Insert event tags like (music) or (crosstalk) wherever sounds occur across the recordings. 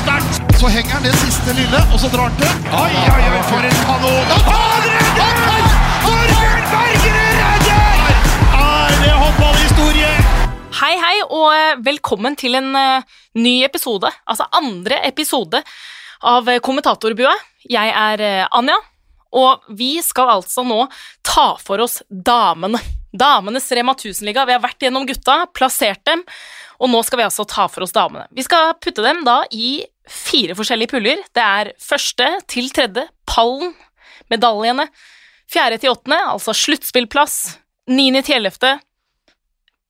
sterkt! Så henger han det siste lille, og så drar han til. Oi, oi, oi, for en kanon! Han redder! Torbjørn Bergerud redder! Er det håndballhistorie? Hei, hei, og eh, velkommen til en eh, ny episode, altså andre episode av eh, Kommentatorbua. Jeg er Anja, og vi skal altså nå ta for oss damene. Damenes Rema 1000-liga. Vi har vært gjennom gutta, plassert dem, og nå skal vi altså ta for oss damene. Vi skal putte dem da i fire forskjellige puller. Det er første til tredje, pallen, medaljene. Fjerde til åttende, altså sluttspillplass. Niende til ellevte,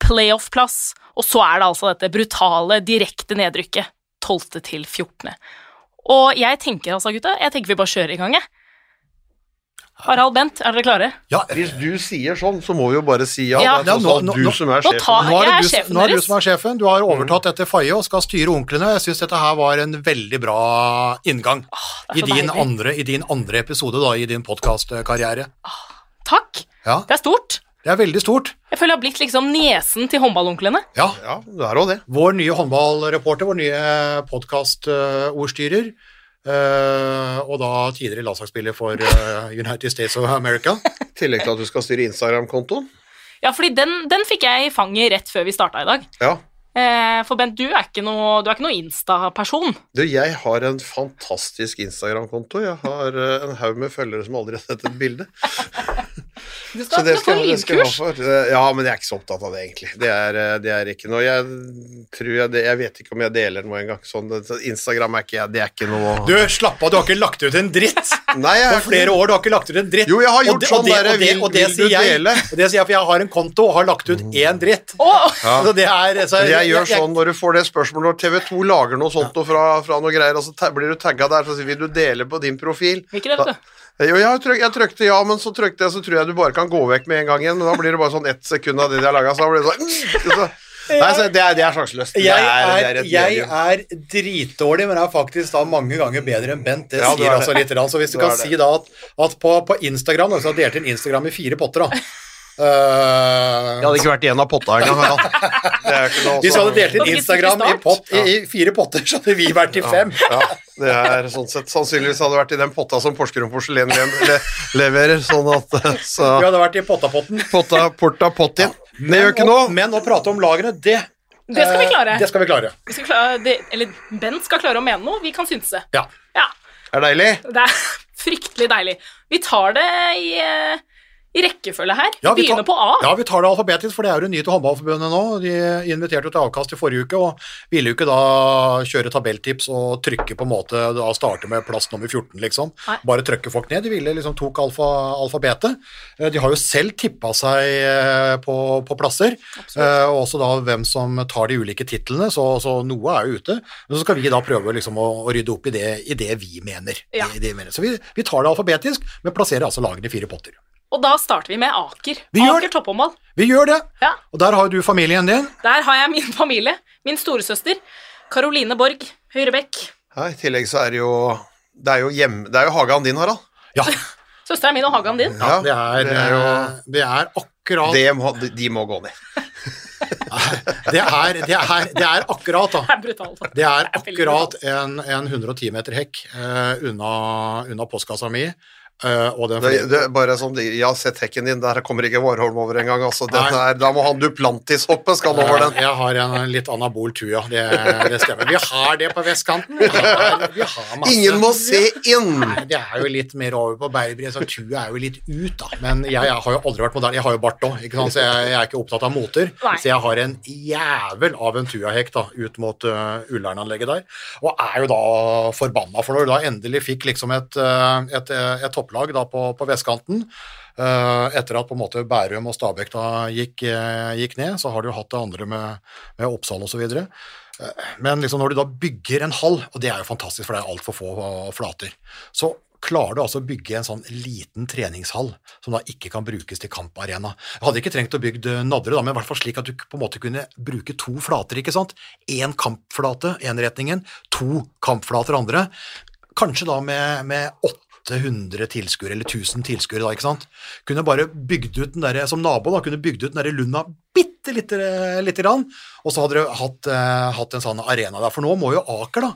playoff-plass, og så er det altså dette brutale, direkte nedrykket. 12. til 14. Og jeg tenker altså, gutta, jeg tenker vi bare kjører i gang, jeg. Harald Bent, er dere klare? Ja, Hvis du sier sånn, så må vi jo bare si ja. Ja. Det er Ja, nå- du nå- som er nå sjefen. tar- Nå er, er det du, sjefen nå er du som er sjefen. Du har overtatt etter Faye og skal styre onklene. Jeg syns dette her var en veldig bra inngang er i, din andre, i din andre episode da, i din podkastkarriere. Takk. Ja, Det er stort. det er veldig stort. Jeg føler jeg har blitt liksom nesen til håndballonklene. Ja, Ja, det er òg det. Vår nye håndballreporter, vår nye podkastordstyrer, eh, og da tidligere landslagsspiller for uh, United States of America. (laughs) I tillegg til at du skal styre Instagram-kontoen. Ja, fordi den, den fikk jeg i fanget rett før vi starta i dag. Ja. Uh, for Bent, du er ikke noe, du er ikke noe Insta-person. Du, jeg har en fantastisk Instagram-konto. Jeg har en haug med følgere som aldri har sett et bilde. (laughs) Du Så skal, det skal, det skal jeg ha for. Ja, men jeg er ikke så opptatt av det, egentlig. Det er, eh, det er ikke noe Jeg jeg Jeg vet ikke om jeg deler noe engang. Sånn, Instagram er ikke Det er ikke noe Du, slapp av, du har ikke lagt ut en dritt! (laughs) Nei, jeg På er flere år, du har ikke lagt ut en dritt. Jo, jeg har Og gjort det- sånn der, vil, vil- vil du jeg- dele? Og det sier jeg, for jeg har en konto og har lagt ut én dritt. Ja. (laughs) Så det er, så Jeg gjør sånn når du får det spørsmålet når TV 2 lager noe sånt og fra, fra noe greier, og så blir du tagga der, så sier vil du dele på din profil. Ikke det, vet du. Jo, jeg, tryk, jeg trykte ja, men så trykte jeg, så tror jeg du bare kan gå vekk med en gang igjen. Men da blir det bare sånn ett sekund av det de har laga, så da blir det sånn så, (laughs) Nei, så det er, det er sjanseløst. Jeg er- jeg er dritdårlig, men er faktisk da mange ganger bedre enn Bent. Det Ja, sier er altså litt. Så hvis du Du kan si da at, at på, på Instagram da, så har delt inn Instagram i fire potter, da. Eh, Jeg hadde ikke vært i en av potta engang. Det hvis vi hadde delt inn Instagram i, pott, i, i fire potter, så hadde vi vært i fem. Ja, det er sånn sett Sannsynligvis hadde det vært i den potta som Porsgrunn Porselen le, le, leverer, sånn at eh, så Vi hadde vært i pottapotten. Potta, porta, pottin. Det gjør ikke noe. Men å prate om lagene, det Det skal vi klare. Det skal vi klare. Vi skal klare det, eller Bent skal klare å mene noe, vi kan synse. Ja. Ja, Er deilig. det er fryktelig deilig. Vi tar det i, eh, i rekkefølge her. Ja, vi begynner tar- på A. Ja, vi tar det alfabetisk, for det er jo nye til håndballforbundet nå. De inviterte jo til avkast i forrige uke, og ville jo ikke da kjøre tabelltips og trykke på en måte da starte med plass nummer 14, liksom. Nei. Bare trykke folk ned. De ville liksom tok alfa, alfabetet. Eh, De har jo selv tippa seg eh, på, på plasser, eh, og også da hvem som tar de ulike titlene, så, så noe er jo ute. Men så skal vi da prøve liksom å, å rydde opp i det, i det vi mener. Ja. I det vi mener. Så vi, vi tar det alfabetisk, men plasserer altså lagene i fire potter. Og da starter vi med Aker. Vi gjør Aker toppåndball. Vi gjør det! Ja. Og der har du familien din. Der har jeg min familie. Min storesøster. Karoline Borg. Høyrebekk. Ja, I tillegg så er det jo Det er jo, hjem, det er jo hagen din, Harald. Ja, (laughs) Søsteren min og hagen din. ja det, er, det er jo det er akkurat det må, de, de må gå ned. (laughs) det er, det, er, det er akkurat, da. Det er akkurat en, en 110 meter hekk eh, unna, unna postkassa mi. Eh, og den Det, det bare sånn, Jeg har sett hekken din, der kommer ikke Warholm over engang. Altså, da må han Duplantis-hoppe skal over den. Jeg har en litt anabol tue, det, det stemmer. Vi har det på vestkanten. Vi har, vi har masse. Ingen må se inn! Nei, Det er jo litt mer over på Berbri, så tua er jo litt ut, da. Men jeg, jeg har jo aldri vært moderne. Jeg har jo bart òg, så jeg, jeg er ikke opptatt av moter. Nei. Så jeg har en jævel av en tuahekk da, ut mot uh, Ullern-anlegget der. Og er jo da forbanna, for når du da endelig fikk liksom et, uh, et, et, et topplag da på, på vestkanten, eh, etter at på en måte Bærum og Stabæk da gikk, eh, gikk ned, så har du hatt det andre med, med Oppsal osv. Men liksom når du da bygger en hall, og det er jo fantastisk, for det er altfor få flater, så klarer du altså å bygge en sånn liten treningshall som da ikke kan brukes til kamparena. Jeg hadde ikke trengt å bygge Nadderud, men i hvert fall slik at du på en måte kunne bruke to flater, ikke sant? Én kampflate, én retningen, to kampflater andre. Kanskje da med, med 800 tilskuere, eller 1000 tilskuere, da, ikke sant. Kunne bare bygd ut den der, som nabo, da, kunne bygd ut den der lunda bitte lite, lite grann, og så hadde dere hatt, eh, hatt en sånn arena der. For nå må jo Aker, da,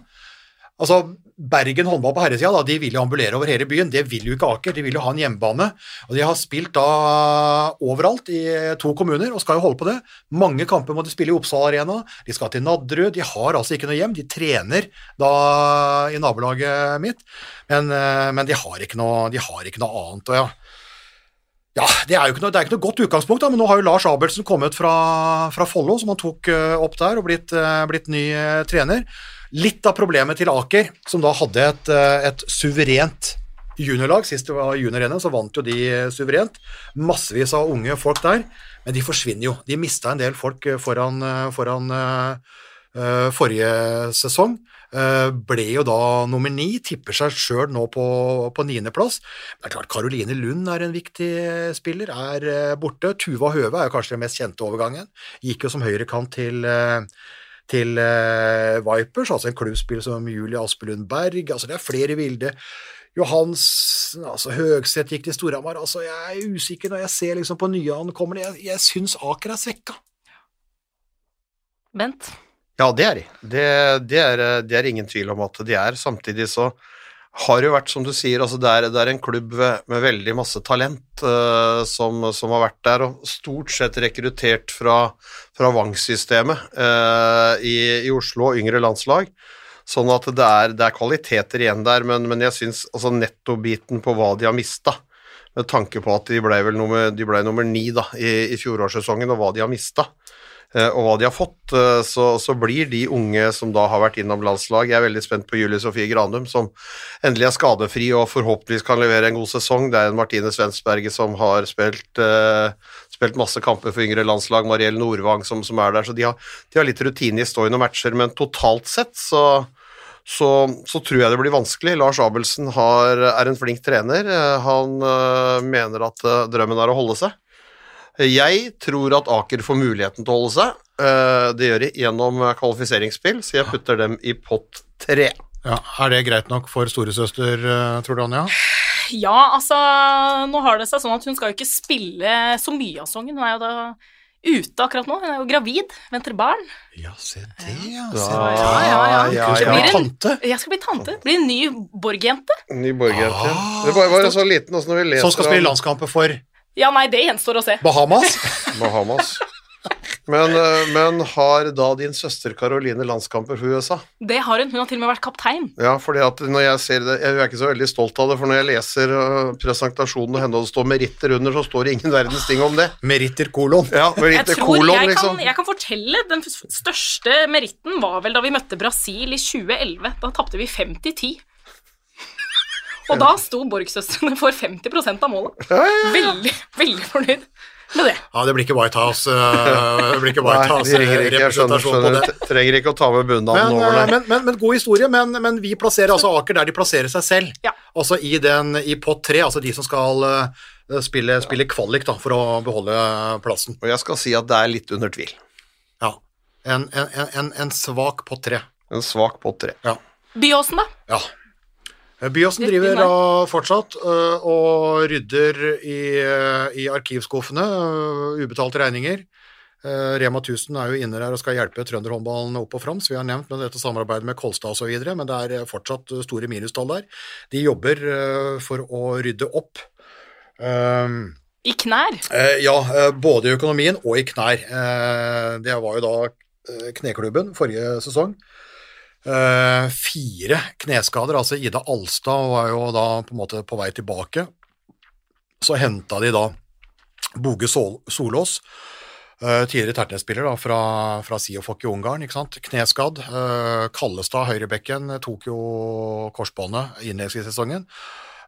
Altså, Bergen håndball på herresida, da, de vil jo ambulere over hele byen. Det vil jo ikke Aker, de vil jo ha en hjemmebane. Og de har spilt da overalt i to kommuner, og skal jo holde på det. Mange kamper må de spille i Oppsal Arena, de skal til Nadderud. De har altså ikke noe hjem, de trener da i nabolaget mitt, men, eh, men de, har noe, de har ikke noe annet. og ja, ja, det er jo ikke noe, er ikke noe godt utgangspunkt, da, men nå har jo Lars Abelsen kommet fra, fra Follo, som han tok uh, opp der, og blitt, uh, blitt ny trener. Litt av problemet til Aker, som da hadde et, et suverent juniorlag, sist det var junior så vant jo de suverent. Massevis av unge folk der, men de forsvinner jo. De mista en del folk foran, foran forrige sesong. Eh, ble jo da nummer ni, tipper seg sjøl nå på, på niendeplass. Det er klart Caroline Lund er en viktig spiller, er eh, borte. Tuva Høve er jo kanskje den mest kjente overgangen. Gikk jo som høyrekant til eh, til uh, Vipers, altså en klubbspiller som Julie Aspelund Berg. altså Det er flere vilde. Johansen, altså Høgseth gikk til Storhamar. altså Jeg er usikker når jeg ser liksom på nye ankommerne. Jeg, jeg syns Aker er svekka. Bent? Ja, det er de. Det, det, er, det er ingen tvil om at de er. Samtidig så har jo vært, som du sier, altså det, er, det er en klubb med, veldig masse talent uh, som, som, har vært der, og stort sett rekruttert fra, fra Vang-systemet uh, i, i, Oslo og yngre landslag. Sånn at det er, det er kvaliteter igjen der, men, men jeg syns altså nettobiten på hva de har mista, med tanke på at de ble vel nummer, de ble nummer ni da, i, i fjorårssesongen, og hva de har mista, og hva de har fått, eh, så, så, blir de unge som da har vært innom landslag Jeg er veldig spent på Julie Sofie Granum, som endelig er skadefri og forhåpentligvis kan levere en god sesong. Det er en Martine Svensberget som har spilt, uh, spilt masse kamper for yngre landslag, Mariell Nordvang som, som, er der, så de har, de har litt rutine i stående matcher, men totalt sett så så, så, tror jeg det blir vanskelig. Lars Abelsen har, er en flink trener. Han øh, mener at øh, drømmen er å holde seg. Jeg tror at Aker får muligheten til å holde seg. Eh, det gjør de gjennom kvalifiseringsspill, så jeg putter dem i pott tre. Ja, Er det greit nok for storesøster, eh, tror du, Anja? Ja, altså Nå har det seg sånn at hun skal jo ikke spille så mye av sangen. Hun er jo da ute akkurat nå. Hun er jo gravid, venter barn. Ja, se det, ja. Se ja, ja, ja. ja, ja. Skal bli tante? Jeg skal bli tante. Blir en ny Borg-jente. Ny Borg-jente. Ah, det var, var så liten også når vi leser Som skal spille landskamper for ja, nei, det gjenstår å se. Bahamas? (laughs) Bahamas. Men, eh, men, har da din søster Caroline landskamper for USA? Det har hun. Hun har til og med vært kaptein. Ja, fordi at når jeg ser det Jeg er ikke så veldig stolt av det, for når jeg leser uh, presentasjonen og henne og det står meritter under, så står det ingen verdens ting om det. Meritter kolon. Ja, meritter jeg tror kolon, jeg liksom. Kan, jeg kan fortelle, Den største meritten var vel da vi møtte Brasil i 2011. Da tapte vi 50-10. Og da sto Borg-søstrene for 50% av målet. Veldig, veldig fornøyd med det. Ja, det blir ikke White House, uh, det blir ikke White House Nei, ikke, representasjon på det. Trenger ikke å ta med bunaden over det. Men, men, men, god historie, men, men, vi plasserer altså Aker der de plasserer seg selv. Ja. Altså i, den, i pott tre, altså de som skal uh, spille, spille kvalik da, for å beholde plassen. Og jeg skal si at det er litt under tvil. Ja. En, en, en, en svak pott tre. En svak pott tre. Ja. Byåsen, da? Ja. Byåsen driver da fortsatt uh, og rydder i, uh, i arkivskuffene, uh, ubetalte regninger. Rema 1000 er jo inne der og skal hjelpe trønderhåndballen opp og fram, så vi har nevnt med dette samarbeidet med Kolstad osv., men det er fortsatt store minustall der. De jobber for å rydde opp. Um, I knær? ja, både i økonomien og i knær. det var jo da kneklubben forrige sesong. Uh, fire kneskader. Altså Ida Alstad var jo da på en måte på vei tilbake. Så henta de da Boge Sol Solås, uh, tidligere Tertnes-spiller fra, fra Siofok i Ungarn. ikke sant? Kneskadd. Uh, Kallestad, høyrebekken, tok jo korsbåndet innledningsvis i sesongen.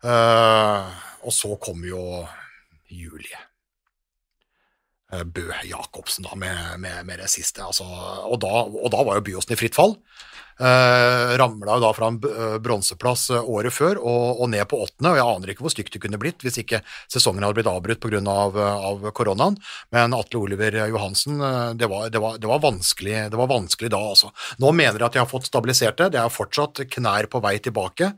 og så kom jo Julie. Bø Jacobsen da, med, med, med det siste. Altså, og, da, og, da, var jo Byåsen i fritt fall. Eh, Ramla da fra en eh, bronseplass eh, året før og, og, ned på åttende. og Jeg aner ikke hvor stygt det kunne blitt hvis ikke sesongen hadde blitt avbrutt pga. Av, av koronaen. Men Atle Oliver Johansen, det var, det var, det var, det var vanskelig da, altså. Nå mener jeg at de har fått stabilisert det. Det er fortsatt knær på vei tilbake.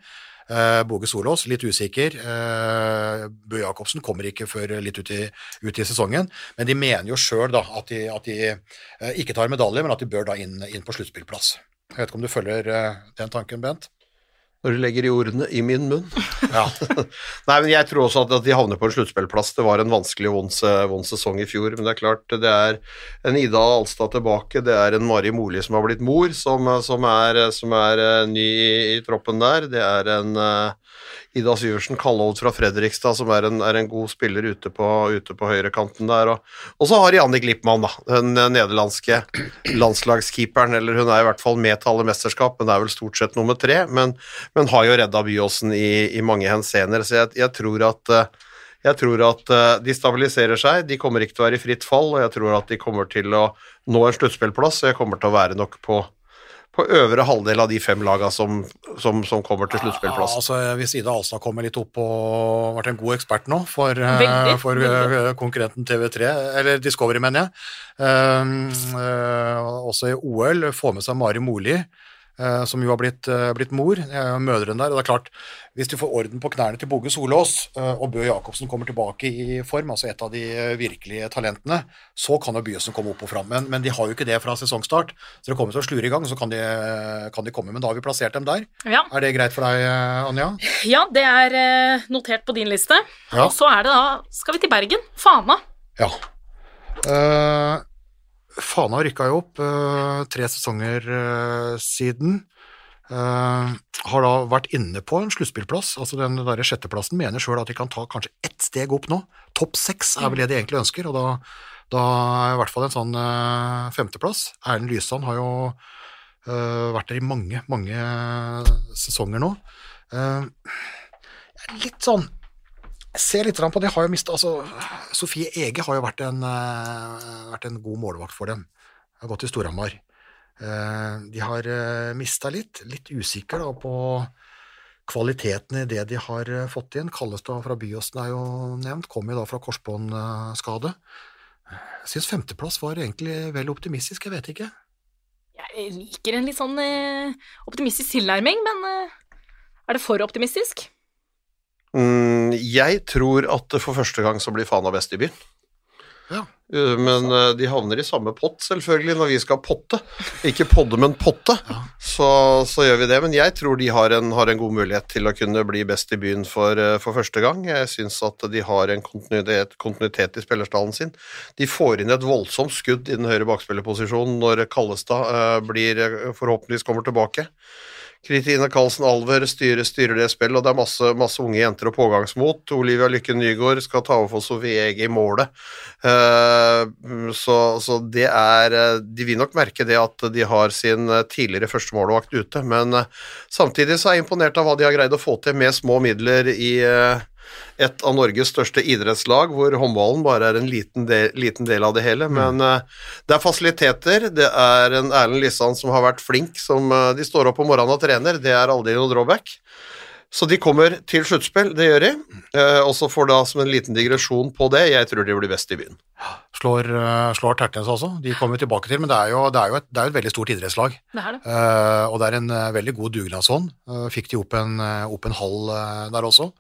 Uh, Boge Solås, litt usikker. Uh, Bø Jacobsen kommer ikke før litt ut i, ut i sesongen. Men de mener jo sjøl at, de, at de uh, ikke tar medalje, men at de bør da inn, inn på sluttspillplass. Jeg vet ikke om du følger uh, den tanken, Bent? Når du legger de ordene i min munn. Ja. (laughs) Nei, men jeg tror også at, at de havner på en sluttspillplass. Det var en vanskelig vond, sesong i fjor, men det er klart, det er en Ida Alstad tilbake, det er en Mari Moli som har blitt mor, som, som, er, som er eh, ny i, i troppen der. Det er en eh, Ida Syversen Kallovd fra Fredrikstad, som er en, er en god spiller ute på, ute på høyrekanten der. Og, så har de Annik Lippmann, da, den nederlandske landslagskeeperen. Eller hun er i hvert fall med til alle mesterskap, men det er vel stort sett nummer tre. Men, men har jo redda Byåsen i, i mange henseender, så jeg, jeg tror at eh, jeg tror at eh, de stabiliserer seg, de kommer ikke til å være i fritt fall, og jeg tror at de kommer til å nå en sluttspillplass, og jeg kommer til å være nok på, på øvre halvdel av de fem laga som, som, som kommer til Ja, altså, hvis Ida Alstad kommer litt opp og vært en god ekspert nå for, eh, Veldig, for veldig. eh, konkurrenten TV3, eller Discovery, mener jeg, um, uh, også i OL, får med seg Mari Moli, som jo har blitt, eh, blitt mor, Mødrene mødren der, og det er klart, hvis du får orden på knærne til Bogge Solås, eh, og Bø Jacobsen kommer tilbake i form, altså et av de eh, virkelige talentene, så kan jo Byåsen komme opp og fram, men, men de har jo ikke det fra sesongstart, så det kommer til å slure i gang, så kan de, kan de komme, men da har vi plassert dem der. Ja. Er det greit for deg, eh, Anja? ja, det er eh, notert på din liste. Ja. Og så er det da Skal vi til Bergen? Fana. Ja. Uh, Fana rykka jo opp eh, tre sesonger eh, siden. Uh, har da vært inne på en sluttspillplass, altså den der sjetteplassen. Mener sjøl at de kan ta kanskje ett steg opp nå. Topp seks er vel det de egentlig ønsker, og da, da er i hvert fall en sånn uh, femteplass. Erlend Lysand har jo uh, vært der i mange, mange sesonger nå. Litt sånn ser litt på det. Har jo mistet, altså, Sofie Ege har jo vært en, eh, vært en god målvakt for dem. Har gått til Storhamar. Eh, de har uh, mista litt. Litt usikker da, på kvaliteten i det de har eh, fått inn. Kallestad fra Byåsen er jo nevnt. Kommer jo da fra korsbåndskade. Jeg syns femteplass var egentlig vel optimistisk, jeg vet ikke. Jeg liker en litt sånn eh, optimistisk tilnærming, men eh, er det for optimistisk? Mm, jeg tror at for første gang så blir Fana best i byen. Ja. Uh, Men uh, de havner i samme pott, selvfølgelig, når vi skal potte. Ikke podde, men potte. Så, så gjør vi det. Men jeg tror de har en, har en god mulighet til å kunne bli best i byen for, uh, for første gang. Jeg syns at de har en kontinuitet, kontinuitet i spillerstallen sin. De får inn et voldsomt skudd i den høyre bakspillerposisjonen når Kallestad uh, blir, forhåpentligvis kommer tilbake. Kristine Karlsen Alver styrer, styrer det spillet, og det er masse, masse unge jenter og pågangsmot. Olivia Lykke Nygaard skal ta over for Sofie Ege i målet. Eh, så, så det er eh, De vil nok merke det at de har sin eh, tidligere førstemålvakt ute, men samtidig så er jeg imponert av hva de har greid å få til med små midler i et av Norges største idrettslag, hvor håndballen bare er en liten del, liten del av det hele. Men uh, det er fasiliteter, det er en Erlend Lissan som har vært flink, som uh, de står opp om morgenen og trener, det er aldri noe drawback. Så de kommer til sluttspill, det gjør de. Eh, og så får da som en liten digresjon på det, jeg tror de blir best i byen. Slår, eh, slår Tertnes også. De kommer vi tilbake til, men det er jo, det er jo, et, det er jo et veldig stort idrettslag. Det er det. Eh, og det er en veldig god dugnadsånd. Uh, fikk de opp en, opp en hall der også,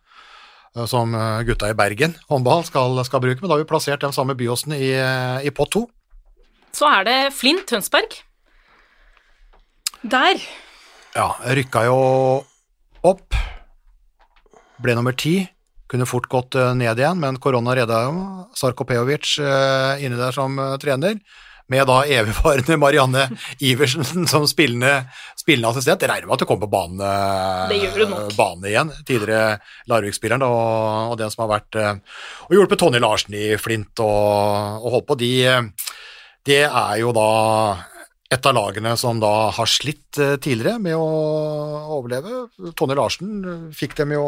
som eh, gutta i Bergen håndball skal, skal bruke. Men da har vi plassert den samme Byåsen i, eh, i pott to. Så er det Flint Tønsberg. Der. Ja, rykka jo opp. Ble nummer ti. Kunne fort gått eh, ned igjen, men korona redda jo Sarko Pejovic eh, inne der som eh, trener. Med da evigvarende Marianne Iversen som spillende, spillende assistent. Jeg regner med at du kommer på banen, eh, banen igjen. Tidligere Larvik-spilleren og, og den som har vært eh, og hjulpet Tonje Larsen i Flint og, og holdt på. De, eh, det er jo da et av lagene som da har slitt tidligere med å overleve. Tonje Larsen fikk dem jo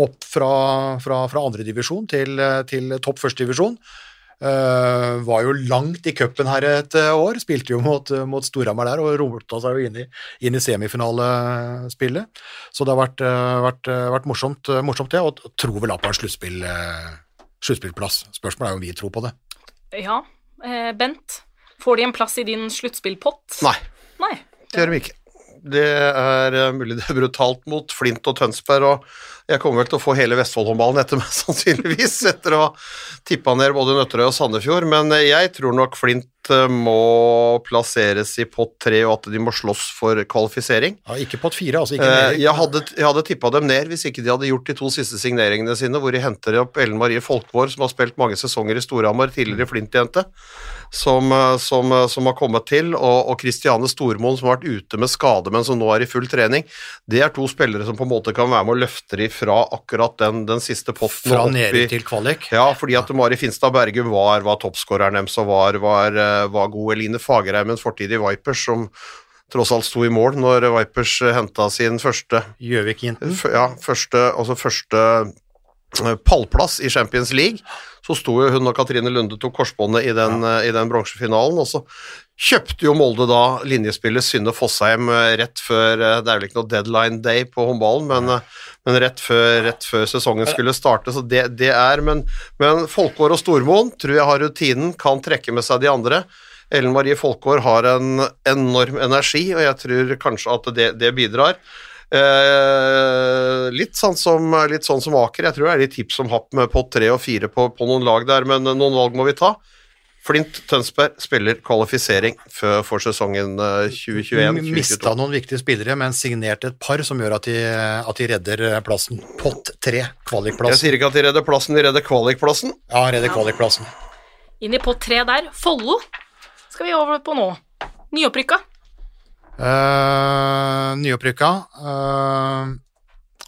opp fra, fra, fra andredivisjon til, til topp førstedivisjon. Uh, var jo langt i cupen her et eh, år, spilte jo mot, uh, mot Storhamar der og rota seg jo inn i, inn i semifinalespillet. Så det har vært, eh, vært, eh, vært morsomt, eh, morsomt det, og tror vel da på en sluttspill, eh, sluttspillplass. Spørsmålet er jo om vi tror på det. Ja, eh, Bent. Får de en plass i din sluttspillpott? Nei, Nei. det gjør de ikke. Det er eh, mulig det er brutalt mot Flint og Tønsberg, og jeg kommer vel til å få hele Vestfoldhåndballen etter meg, (laughs) sannsynligvis, etter å ha tippa ned både Nøtterøy og Sandefjord, men eh, jeg tror nok Flint eh, må plasseres i pott tre, og at de må slåss for kvalifisering. Ja, ikke pott fire, altså ikke Eh, Jeg hadde, jeg hadde tippa dem ned hvis ikke de hadde gjort de to siste signeringene sine, hvor de henter opp Ellen Marie Folkvår, som har spilt mange sesonger i Storhamar, tidligere Flint-jente, som, eh, som, eh, som har kommet til, og, og Christiane Stormoen, som har vært ute med skade, men som nå er i full trening. Det er to spillere som på en måte kan være med å løfte de fra akkurat den, den siste potten. Fra nede til kvalik. ja, fordi at Mari Finstad Bergum var, var toppskåreren deres og var, var, eh, var god. Eline Fagerheim, en fortid i Vipers, som tross alt sto i mål når Vipers henta sin første Gjøvik-jenten? Ja, første, altså første pallplass i Champions League, så sto jo hun og Katrine Lunde tok korsbåndet i den, ja. den bronsefinalen, og så kjøpte jo Molde da linjespiller Synne Fossheim eh, rett før eh, Det er vel ikke noe deadline day på håndballen, men, eh, men rett, før, rett før sesongen skulle starte, så det, det er Men, men Folkår og Stormoen tror jeg har rutinen, kan trekke med seg de andre. Ellen Marie Folkår har en enorm energi, og jeg tror kanskje at det, det bidrar. Eh, litt, sånn som, litt sånn som Aker. Jeg tror det er litt tips om happ med pott tre og fire på, på noen lag der, men noen valg må vi ta. Flint Tønsberg spiller kvalifisering for, for sesongen eh, 2021-2022. Mista noen viktige spillere, men signerte et par som gjør at de, at de redder plassen. Pott tre, Jeg sier ikke at de redder plassen, de redder kvalikplassen. Ja, redder kvalikplassen. Inn i pott tre der. Follo skal vi over på nå. Nyopprykka. Uh, nyopprykka. Uh,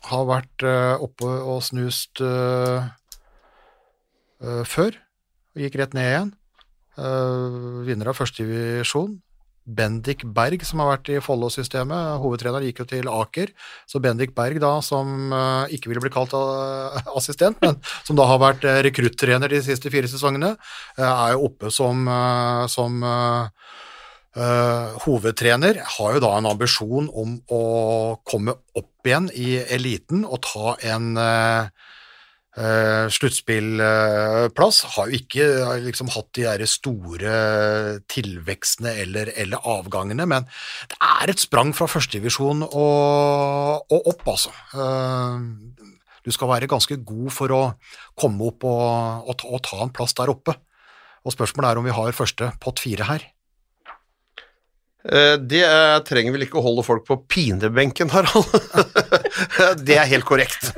har vært uh, oppe og snust før. og Gikk rett ned igjen. Vinner av førstedivisjon. Bendik Berg, som har vært i Follo-systemet. Hovedtrener gikk jo til Aker. Så Bendik Berg, da, som ikke ville bli kalt (laughs) assistent, men som da har vært rekruttrener de siste fire sesongene, er jo oppe som, som Eh, hovedtrener har jo da en ambisjon om å komme opp igjen i eliten og ta en uh, sluttspillplass. har jo ikke liksom hatt de der store tilvekstene eller, eller avgangene, men det er et sprang fra førstedivisjon og, og opp, altså. Du skal være ganske god for å komme opp og, og, ta, og ta en plass der oppe. Og spørsmålet er om vi har første pott fire her. Eh, Det trenger vel ikke å holde folk på pinebenken, Harald. (laughs) det er helt korrekt.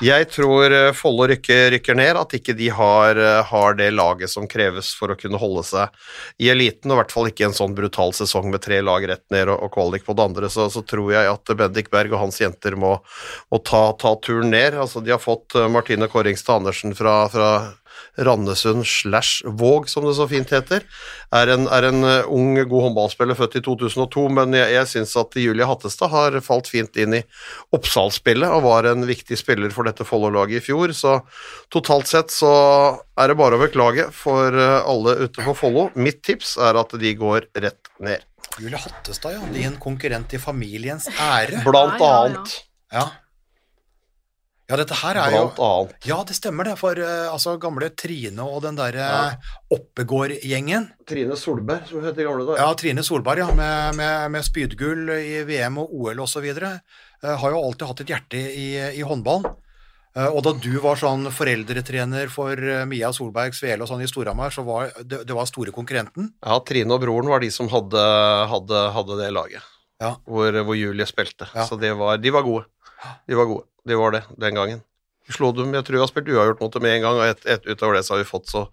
Jeg tror eh, Follo rykker, rykker ned, at ikke de har, eh, har det laget som kreves for å kunne holde seg i eliten, og i hvert fall ikke en sånn brutal sesong med tre lag rett ned og, og kvalik på det andre, så, så tror jeg at Bendik Berg og hans jenter må, må ta, ta turen ned. Altså, de har fått Martine Kåringstad Andersen fra, fra Randesund slash Våg, som det så fint heter. Er en, er en uh, ung, god håndballspiller født i 2002, men jeg, jeg syns at Julie Hattestad har falt fint inn i Oppsal-spillet og var en viktig spiller for dette Follo-laget i fjor. Så totalt sett så er det bare å beklage for uh, alle ute på Follo. Mitt tips er at de går rett ned. Julie Hattestad, ja. Din konkurrent i familiens ære. Blant Ja, ja, ja. annet. Ja. Ja, dette her er jo annet. Ja, det stemmer det, for uh, altså gamle Trine og den derre Ja. Oppegård-gjengen. Trine Solberg, som hun het i gamle dager. Ja, Trine Solberg, ja, med, med, med spydgull i VM og OL osv. Uh, har jo alltid hatt et hjerte i, i håndballen. Uh, og da du var sånn foreldretrener for eh, Mia Solberg Svele og sånn i Storhamar, så var det, det var store konkurrenten. Ja, Trine og broren var de som hadde, hadde, hadde det laget, Ja. hvor, hvor Julie spilte. Ja. Så det var, de var gode. De var gode. De var det den gangen. Vi slo dem, jeg tror vi har spilt uavgjort mot dem én gang, og et, et utover det så har vi fått så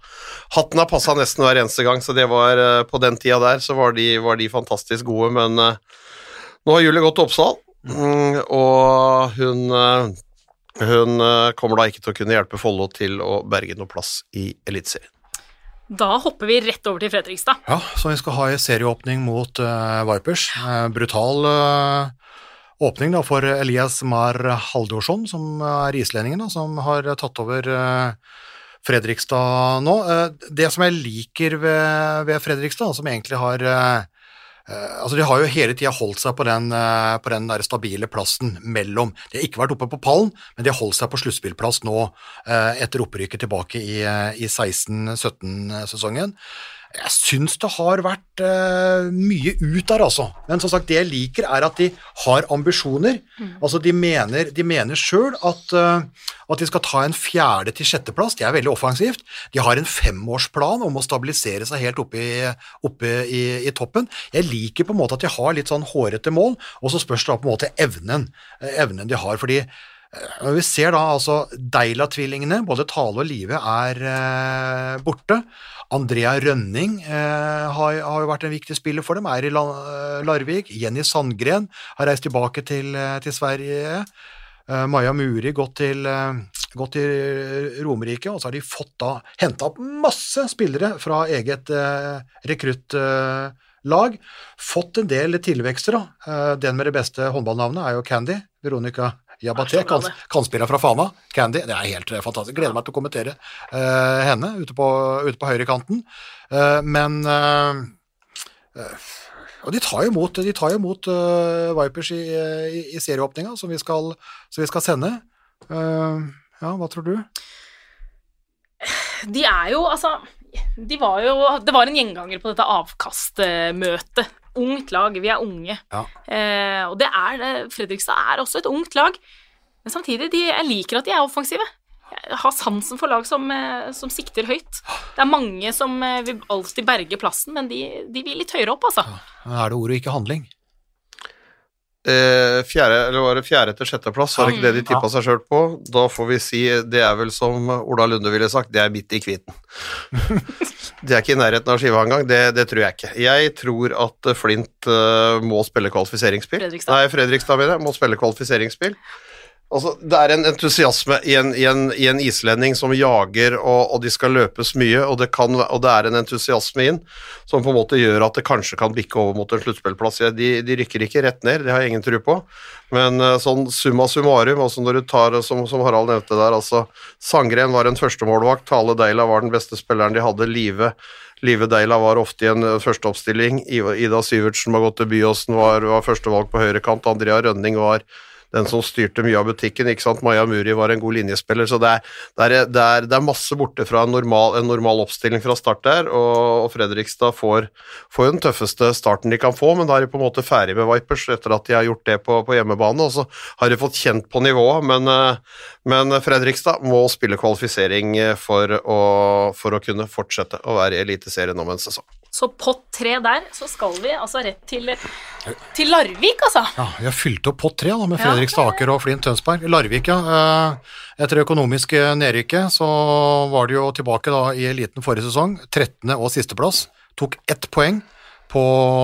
Hatten har passa nesten hver eneste gang, så det var eh, På den tida der så var de, var de fantastisk gode, men eh, nå har Julie gått til Oppsal, mm, og hun eh, hun kommer da ikke til å kunne hjelpe Follo til å berge noe plass i Eliteserien. Da hopper vi rett over til Fredrikstad. Ja, så vi skal ha en serieåpning mot uh, Vipers. Uh, brutal eh, åpning da for Elias Mar Haldorsson, som er islendingen, som har tatt over eh, Fredrikstad nå. Eh, det som jeg liker ved, ved Fredrikstad, som egentlig har eh, altså De har jo hele tida holdt seg på den, på den der stabile plassen mellom De har ikke vært oppe på pallen, men de har holdt seg på sluttspillplass nå etter opprykket tilbake i, i 16-17-sesongen. Jeg syns det har vært uh, mye ut der, altså. Men som sagt, det jeg liker, er at de har ambisjoner. Altså, de mener, de mener sjøl at, uh, at de skal ta en fjerde- til sjetteplass. Det er veldig offensivt. De har en femårsplan om å stabilisere seg helt oppe, i, oppe i, i toppen. Jeg liker på en måte at de har litt sånn hårete mål, og så spørs det da på en måte evnen, eh, evnen de har. fordi vi ser da altså Deila-tvillingene, både Tale og Live, er eh, borte. Andrea Rønning eh, har, har jo vært en viktig spiller for dem, er i eh, Larvik. Jenny Sandgren har reist tilbake til, eh, til Sverige. Eh, Maja Muri gått til, eh, gått til Romerike, og så har de fått da henta opp masse spillere fra eget rekruttlag. Fått en del tilvekster, da. Den med det beste håndballnavnet er jo Candy. Veronica Jabaté, Er kan, spille kantspiller fra Fana. Candy. Det er helt eh, fantastisk. Gleder meg til å kommentere uh, henne ute på, ute på høyrekanten. Uh, men uh, og de tar jo imot, de tar imot Vipers i, i, i serieåpninga, som, som vi skal sende. Ja, hva tror du? De er jo, altså de var jo, Det var en gjenganger på dette avkastmøtet. Ungt lag, vi er unge. Ja. Eh, og det er det. Fredrikstad er også et ungt lag. Men samtidig, de, jeg liker at de er offensive. Jeg har sansen for lag som, eh, som sikter høyt. Det er mange som eh, vil alltid berge plassen, men de, de vil litt høyere opp, altså. Er det ord og ikke handling? Eh, fjerde, eller var det fjerde til sjetteplass, var det ikke det de tippa seg sjøl på? Da får vi si, det er vel som Ola Lunde ville sagt, det er midt i kviten. (laughs) det er ikke i nærheten av skiva engang, det, det tror jeg ikke. Jeg tror at Flint uh, må spille kvalifiseringsspill. Fredrikstad. Nei, Fredrikstad, mener jeg, må spille kvalifiseringsspill. Altså, det er en entusiasme i en, i en, i en islending som jager, og, og de skal løpes mye, og det, kan, og det er en entusiasme inn som på en måte gjør at det kanskje kan bikke over mot en sluttspillplass. De, de rykker ikke rett ned, det har jeg ingen tro på, men eh, sånn summa summarum, også når du tar, som, som Harald nevnte der, altså Sangren var en førstemålvakt, Tale Deila var den beste spilleren de hadde, Live Live Deila var ofte i en eh, førsteoppstilling. Ida Syvertsen til Byåsen, var, var førstevalg på høyrekant. Andrea Rønning var den som styrte mye av butikken. ikke sant? Maja Muri var en god linjespiller. Så det er, det er, det er, det er masse borte fra en normal, en normal oppstilling fra start der, og, og Fredrikstad får, får den tøffeste starten de kan få, men da er de på en måte ferdig med Vipers etter at de har gjort det på, på hjemmebane, og så har de fått kjent på nivået, men, eh, men Fredrikstad må spille kvalifisering for å, for å kunne fortsette å være i Eliteserien om en sesong. Så pott tre der, så skal vi altså rett til, til Larvik, altså. Ja, vi har fylt opp pott tre da, med Fredrik Staker og Flint Tønsberg. Larvik, ja. eh, Etter det økonomiske nedrykket så var det jo tilbake da i eliten forrige sesong. 13. og sisteplass. Tok ett poeng på,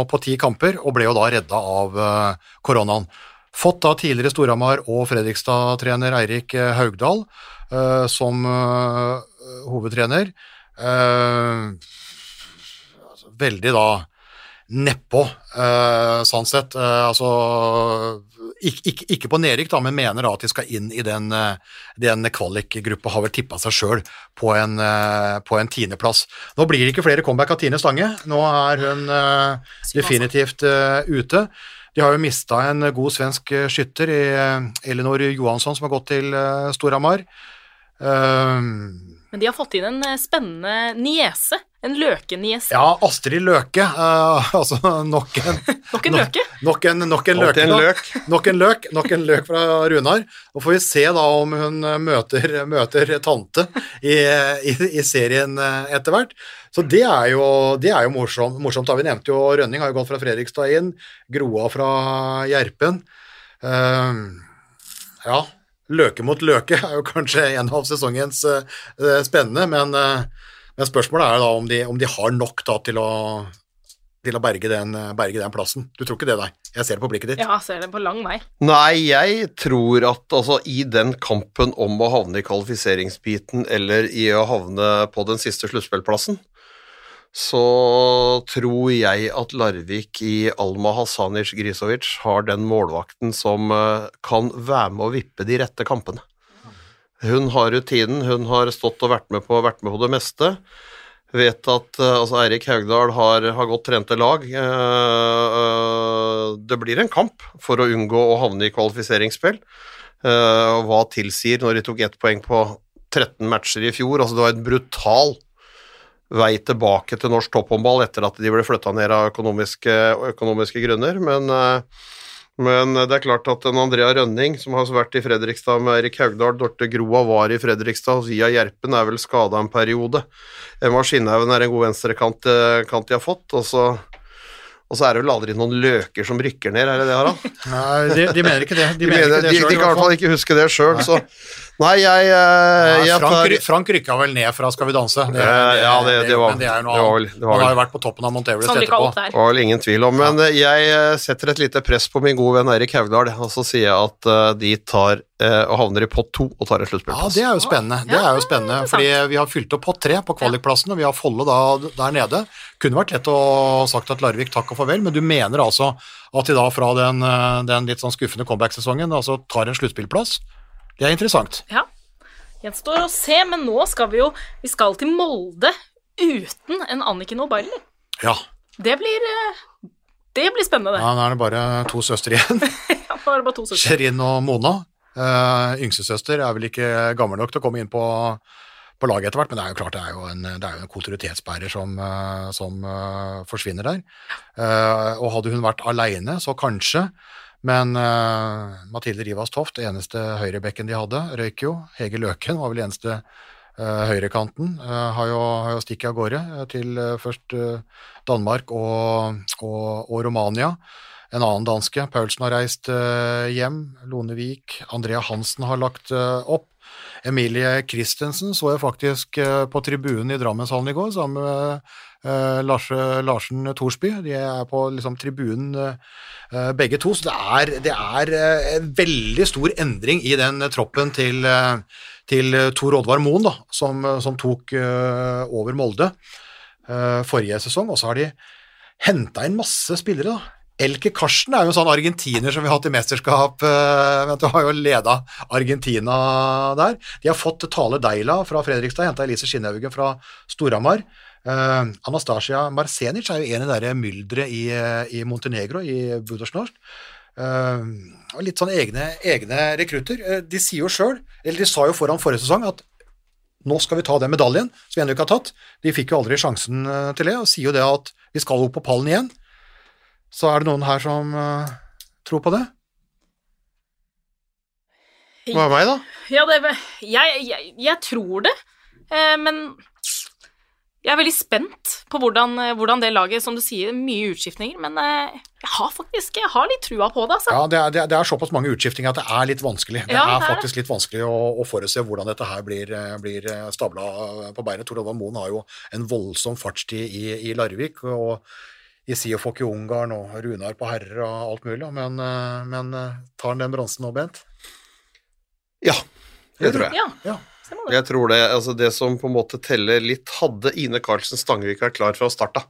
på ti kamper, og ble jo da redda av eh, koronaen. Fått da tidligere Storhamar og Fredrikstad-trener Eirik eh, Haugdal eh, som eh, hovedtrener. Eh, altså, veldig da nedpå, uh, sånn sett. Uh, altså ikke, ikke, ikke på nedrykk, da, men mener da at de skal inn i den, eh, den kvalikgruppa. Har vel tippa seg sjøl på, en, på en tiendeplass. Nå blir det ikke flere comeback av Tine Stange. Nå er hun uh, definitivt uh, ute. De har jo mista en god svensk skytter i Elinor Johansson, som har gått til eh, Storhamar. Men de har fått inn en spennende niese. En løkeniese. ja, Astrid Løke. Uh, (laughs) altså nok en Nok en løke. (laughs) Nok en, nok en løk. En (laughs) løk. Nok en løk, nok en løk fra Runar. Og får vi se da om hun eh, møter, møter tante i, i, i serien eh, etter hvert. Så det er jo, det er jo morsomt, morsomt. da. Vi nevnte jo Rønning har jo gått fra Fredrikstad inn, Groa fra Gjerpen. Uh, ja, Løke mot Løke er jo kanskje en av sesongens uh, spennende, men, men spørsmålet er da om de, om de har nok da til å, til å berge, den, berge den plassen. Du tror ikke det, nei? Jeg ser det på blikket ditt. Ja, ser det på lang vei. Nei, jeg tror at altså, i den kampen om å havne i kvalifiseringsbiten eller i å havne på den siste sluttspillplassen, så tror jeg at Larvik i Alma Hasanic Grisovic har den målvakten som eh, kan være med å vippe de rette kampene. Hun har rutinen, hun har stått og vært med på, vært med på det meste. Vet at eh, altså Eirik Haugdal har, har godt trente lag. Eh, eh, det blir en kamp for å unngå å havne i kvalifiseringsspill. Og hva tilsier når de tok ett poeng på 13 matcher i fjor? Altså det var en brutal vei tilbake til norsk topphåndball etter at de ble flytta ned av økonomiske, økonomiske grunner, men men det er klart at en Andrea Rønning, som har vært i Fredrikstad med Erik Haugdal, Dorte Groa var i Fredrikstad, Via Gjerpen er vel skada en periode. Emma Skinnhaugen er en god venstrekant eh, kant de har fått, og så, og så er det vel aldri noen løker som rykker ned, er det det, Harald? Nei, de, de mener ikke det. De, De, mener mener, ikke det de, selv, de i kan i hvert fall ikke huske det sjøl, så Nei, jeg, eh, Ja, jeg Frank, tar Frank rykka vel ned fra Skal vi danse. Det, Eh, ja, det- det var- men det er jo noe det annet. Han har jo vært på toppen av Mount Everest etterpå. Det var vel ingen tvil om, men eh, jeg eh, setter et lite press på min gode venn Erik Haugdal, og så sier jeg at de tar og havner i pott to og tar en Ja, det er jo spennende. Det er jo spennende, det fordi vi har fylt opp pott tre på kvalikplassen, og vi har Folle da der nede. Kunne vært lett å sagt at Larvik takk og farvel, men du mener altså at de da fra den, den litt sånn skuffende comeback-sesongen altså tar en sluttspillplass? Det er interessant. Ja. Gjenstår å se, men nå skal vi jo Vi skal til Molde uten en Anniken O'Barley. Ja. Det blir eh, Det blir spennende, det. ja, nå er det bare to søstre igjen. (laughs) Ja, nå er det bare to søstre. Sherin og Mona. Uh, Yngstesøster er vel ikke gammel nok til å komme inn på, på laget etter hvert, men det er jo klart det er jo en, det er jo en kulturitetsbærer som, eh, som uh, forsvinner der. Uh, og hadde hun vært aleine, så kanskje. Men uh, Mathilde Rivas Toft, eneste høyrebekken de hadde, røyk jo. Hege Løken var vel eneste uh, høyrekanten. Uh, har, jo, jo stikket av gårde til først Danmark og, og, og Romania. En annen danske, Paulsen, har reist hjem. Lonevik. Andrea Hansen har lagt opp. Emilie Christensen så jeg faktisk på tribunen i Drammenshallen i går sammen med Lars, Larsen Thorsby. De er på liksom, tribunen eh, begge to, så det er, det er eh, en veldig stor endring i den eh, troppen til, eh, til eh, Tor Oddvar Moen, da, som, som tok eh, over Molde eh, forrige sesong. Og så har de henta inn masse spillere, da. Elke Karsten er jo en sånn argentiner som vi har hatt i mesterskap. eh, Du har jo leda Argentina der. De har fått Tale Deila fra Fredrikstad, henta Elise Skinnhaugen fra Storhamar. Eh, Anastasia Marsenic er jo en i det der mylderet i, eh, i Montenegro, i Budosjnorsk. Uh, litt sånn egne, egne rekrutter. Uh, de sier jo sjøl, eller de sa jo foran forrige sesong, at nå skal vi ta den medaljen som vi ennå ikke har tatt. De fikk jo aldri sjansen eh, til det, og sier jo det at vi skal opp på pallen igjen. Så er det noen her som eh, tror på det? Hva er meg, da? Ja, det, jeg, jeg, jeg tror det, eh, men jeg er veldig spent på hvordan, eh, hvordan det laget, som du sier, mye utskiftninger, men eh, jeg har faktisk jeg har litt trua på det, altså. Ja, det er, det er, det er såpass mange utskiftinger at det er litt vanskelig. Det Ja, er det er faktisk litt vanskelig å, å forutse hvordan dette her blir, eh, blir stabla på beinet. Tor Olvar Moen har jo en voldsom fartstid i, i Larvik, og i Siofok i Ungarn og Runar på herrer og alt mulig, men, men tar han den bronsen nå, Bent? Ja, det tror jeg. Ja, Ja. Det. Jeg tror det, altså det som på en måte teller litt Hadde Ine Karlsen Stangevik vært klar fra start av,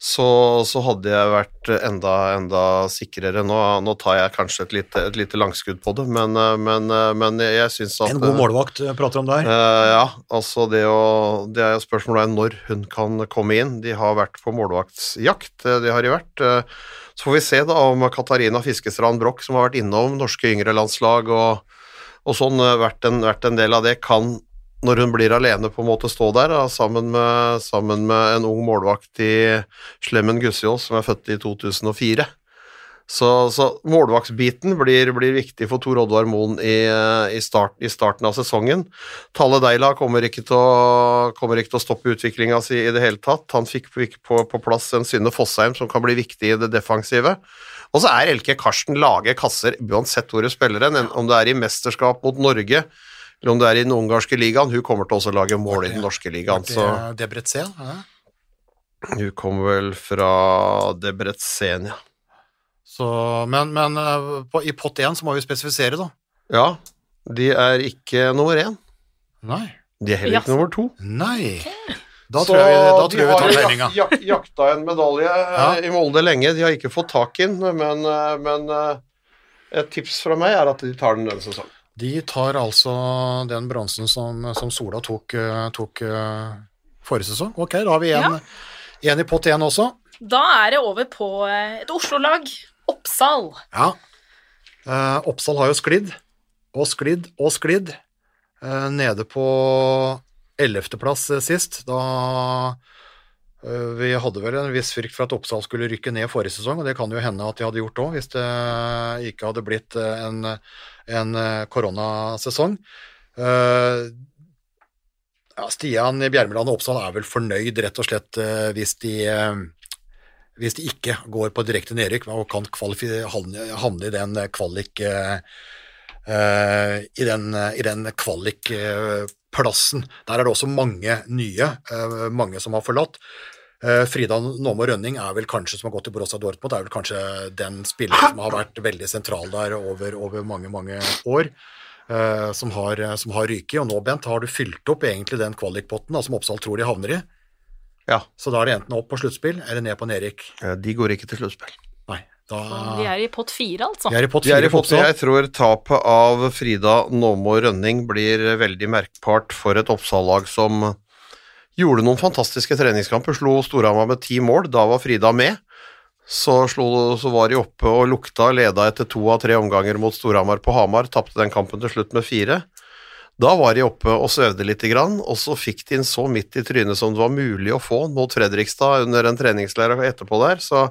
så, så hadde jeg vært enda, enda sikrere. Nå, nå tar jeg kanskje et lite, et lite langskudd på det, men, eh, men, eh, men jeg syns at En god målvakt eh, prater om der. Uh, ja, altså det å Det er spørsmålet er når hun kan komme inn. De har vært på målvaktsjakt, eh, det har de vært. Eh, Så får vi se da om Katarina Fiskestrand Broch, som har vært innom norske yngre landslag og, og sånn, eh, vært en, vært en del av det, kan når hun blir alene på en måte stå der da, sammen, med, sammen med en ung målvakt i Slemmen Gussiås, som er født i 2004. Så, så målvaktsbiten blir, blir viktig for Tor Oddvar Moen i, i, start, i starten av sesongen. Talle Deila kommer ikke til å, ikke til å stoppe utviklinga si i det hele tatt. Han fikk på, på, på plass en Synne Fossheim som kan bli viktig i det defensive. Og så er Elke Karsten lage kasser uansett hvor du spiller den, om det er i mesterskap mot Norge eller om det er i den ungarske ligaen. Hun kommer til å lage mål i den norske ligaen. Det Så er Debrecen, ja. hun kommer vel fra Debrecen, ja. Så, men men eh, på, i pott én så må vi spesifisere, da. Ja, de er ikke nummer én. Nei. De er heller ikke yes. nummer to. Nei. Da Så tror jeg, da tror de vi tar har tegninga. jak, jak, jakta en medalje eh, Ja. i Molde lenge. De har ikke fått tak i den, men, eh, men eh, et tips fra meg er at de tar den denne sesongen. De tar altså den bronsen som, som Sola tok, tok forrige sesong. Ok, da har vi en, en i pott én også. Da er det over på et Oslo-lag. Oppsal. Ja. Eh, Oppsal har jo sklidd, og sklidd og sklidd. Eh, nede på ellevteplass eh, sist. Da eh, Vi hadde vel en viss frykt for at Oppsal skulle rykke ned forrige sesong, og det kan jo hende at de hadde gjort òg, hvis det ikke hadde blitt eh, en, en koronasesong. Ja, Stian Bjermeland og Oppsal er vel fornøyd, rett og slett, hvis de hvis de ikke går på direkte nedrykk og kan havne, i den kvalik i den, i den kvalikplassen. Der er det også mange nye, eh, mange som har forlatt. Eh, Frida Nåmo Rønning er vel kanskje, som har gått til Borussia Dortmund, er vel kanskje den spilleren som har vært veldig sentral der over, over mange, mange år. eh, som har, som har ryket. Og nå, Bent, har du fylt opp egentlig den kvalikpotten som Oppsal tror de havner i. Ja. Så da er det enten opp på sluttspill eller ned på Nerik. Eh, De går ikke til sluttspill. Da De er i pott fire, altså. Vi er i pott De fire i på potten. Jeg tror tapet av Frida Nåmo Rønning blir veldig merkbart for et Oppsal-lag som gjorde noen fantastiske treningskamper. Slo Storhamar med ti mål. Da var Frida med. Så, slo, så var de oppe og lukta, leda etter to av tre omganger mot Storhamar på Hamar. Tapte den kampen til slutt med fire. Da var de oppe og svevde lite grann, og så fikk de den så midt i trynet som det var mulig å få mot Fredrikstad under en treningsleir etterpå der. Så,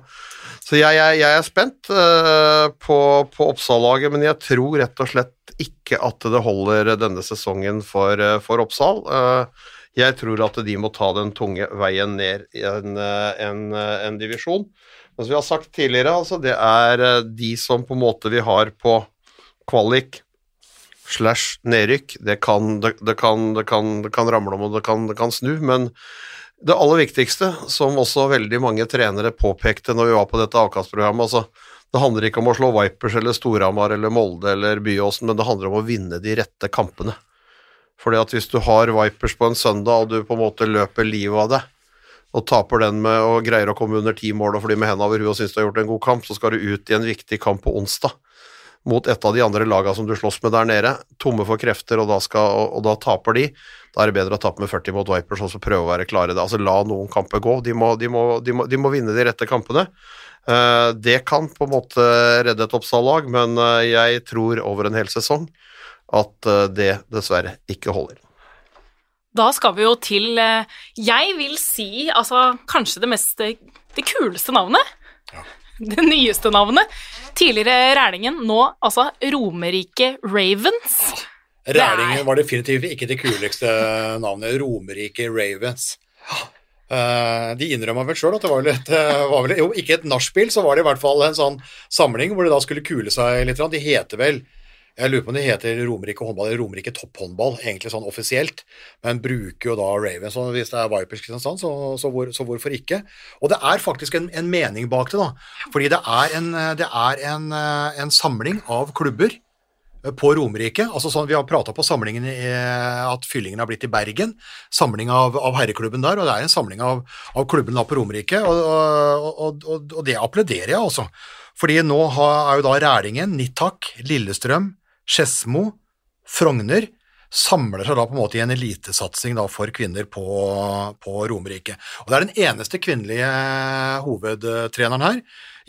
så jeg, jeg, jeg er spent uh, på, på Oppsal-laget, men jeg tror rett og slett ikke at det holder denne sesongen for, uh, for Oppsal. Uh, jeg tror at de må ta den tunge veien ned i en, en, en divisjon. Men som vi har sagt tidligere, altså, det er de som på en måte vi har på kvalik slash nedrykk. Det kan, det, det, kan, det, kan, kan ramle om og det kan snu, men det aller viktigste, som også veldig mange trenere påpekte når vi var på dette avkastprogrammet, altså det handler ikke om å slå Vipers eller Storhamar eller Molde eller Byåsen, men det handler om å vinne de rette kampene. Fordi at hvis du har Vipers på en søndag, og du på en måte løper livet av det, og taper den med og greier å komme under ti mål og fly med hendene over huet og syns du har gjort en god kamp, så skal du ut i en viktig kamp på onsdag mot et av de andre lagene som du slåss med der nede, tomme for krefter, og da, skal, og, og da taper de. Da er det bedre å tape med 40 mot Vipers og så prøve å være klare. Da. Altså La noen kamper gå. De må, de må, de må, de må vinne de rette kampene. Uh, det kan på en måte redde et Oppsal-lag, men uh, jeg tror over en hel sesong at uh, det dessverre ikke holder. Da skal vi jo til Jeg vil si altså kanskje det mest Det kuleste navnet. (laughs) Det nyeste navnet. Tidligere Rælingen, nå altså Romerike Ravens. Rælingen var definitivt ikke det kuleste navnet. Romerike Ravens. Eh, de innrømma vel sjøl at det var et eh, var vel, Jo, ikke et nachspiel, så var det i hvert fall en sånn samling hvor de da skulle kule seg litt. De heter vel Jeg lurer på om det heter Romerike håndball eller Romerike topphåndball, egentlig sånn offisielt, men bruker jo da Ravens. Og hvis det er Vipers Kristiansand, så, så, hvor, så hvorfor ikke? Og det er faktisk en, en mening bak det, da. Fordi det er en, det er en, eh, en samling av klubber på Romerike. altså sånn, Vi har prata på samlingen i, at fyllingen har blitt i Bergen. Samling av, av herreklubben der, og det er en samling av, av klubben da på Romerike. Og, og, og, og det applauderer jeg, altså. Fordi nå er jo da Rælingen, Nittak, Lillestrøm, Skedsmo, Frogner samler seg da på en måte i en elitesatsing for kvinner på, på Romerike. Og Det er den eneste kvinnelige hovedtreneren her.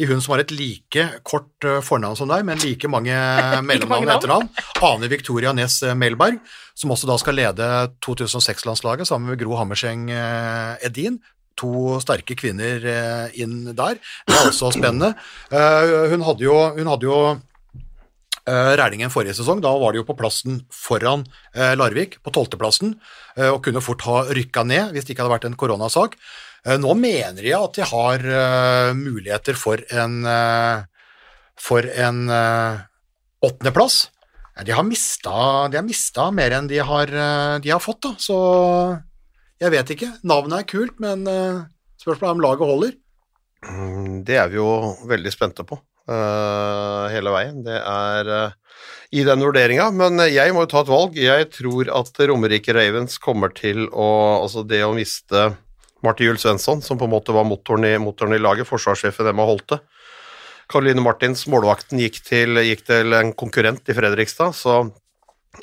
I hun som har et like kort eh, fornavn som deg, men like mange (laughs) mellomnavn og navn. etternavn. (laughs) Ane Victoria Næss Melberg, som også da skal lede 2006-landslaget sammen med Gro Hammerseng eh, Edin. To sterke kvinner eh, inn der. Det er også spennende. Eh, Hun hadde jo, hun hadde jo eh, Rælingen forrige sesong, da var de jo på plassen foran eh, Larvik, på tolvteplassen, eh, og kunne fort ha rykka ned hvis det ikke hadde vært en koronasak. Nå mener de at de har muligheter for en for en åttendeplass. De har mista, de har mista mer enn de har, de har fått, da. Så jeg vet ikke. Navnet er kult, men spørsmålet er om laget holder. Mm, Det er vi jo veldig spente på hele veien. Det er eh, i den vurderinga, men jeg må jo ta et valg. Jeg tror at Romerike Ravens kommer til å Altså det å miste Martin Juel Svensson, som på en måte var motoren i, motoren i laget, forsvarssjefen Emma Holte. Karoline Martins, målvakten, gikk til, gikk til en konkurrent i Fredrikstad, så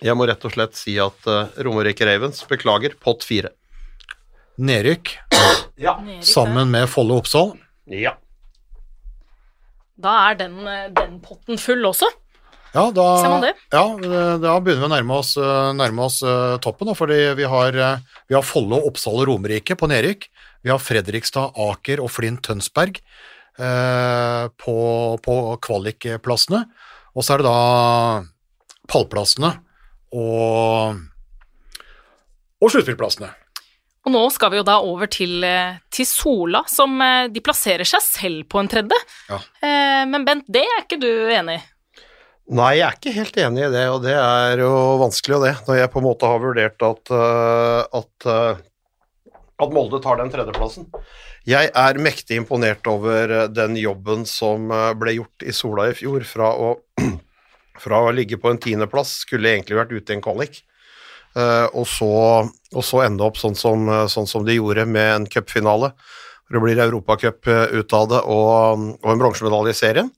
jeg må rett og slett si at uh, Romerike Ravens beklager pott fire. Nedrykk Nedrykk sammen med Folle Oppsal. Ja. Da er den, eh, den potten full også. Ja, da? Ja, da begynner vi å nærme oss, eh, nærme oss eh, toppen, da, fordi vi har, eh, vi har Follo, Oppsal og Romerike på Nerik. Vi har Fredrikstad, Aker og Flint Tønsberg eh, på, på kvalikplassene. Og så er det da pallplassene og, og sluttspillplassene. Og nå skal vi jo da over til, eh, til Sola, som eh, de plasserer seg selv på en tredje. Ja. Eh, Men Bent, det er ikke du enig i? Nei, jeg er ikke helt enig i det, og det er jo vanskelig, og det, når jeg på en måte har vurdert at, at, at Molde tar den tredjeplassen. Jeg er mektig imponert over den jobben som ble gjort i Sola i fjor, fra å, (clears throat) fra å ligge på en tiendeplass, skulle egentlig vært ute i en kvalik, og, så, og så ende opp sånn som, øh, sånn som de gjorde med en cupfinale. Det blir Europacup øh, ut av det, og, og en bronsemedalje i serien.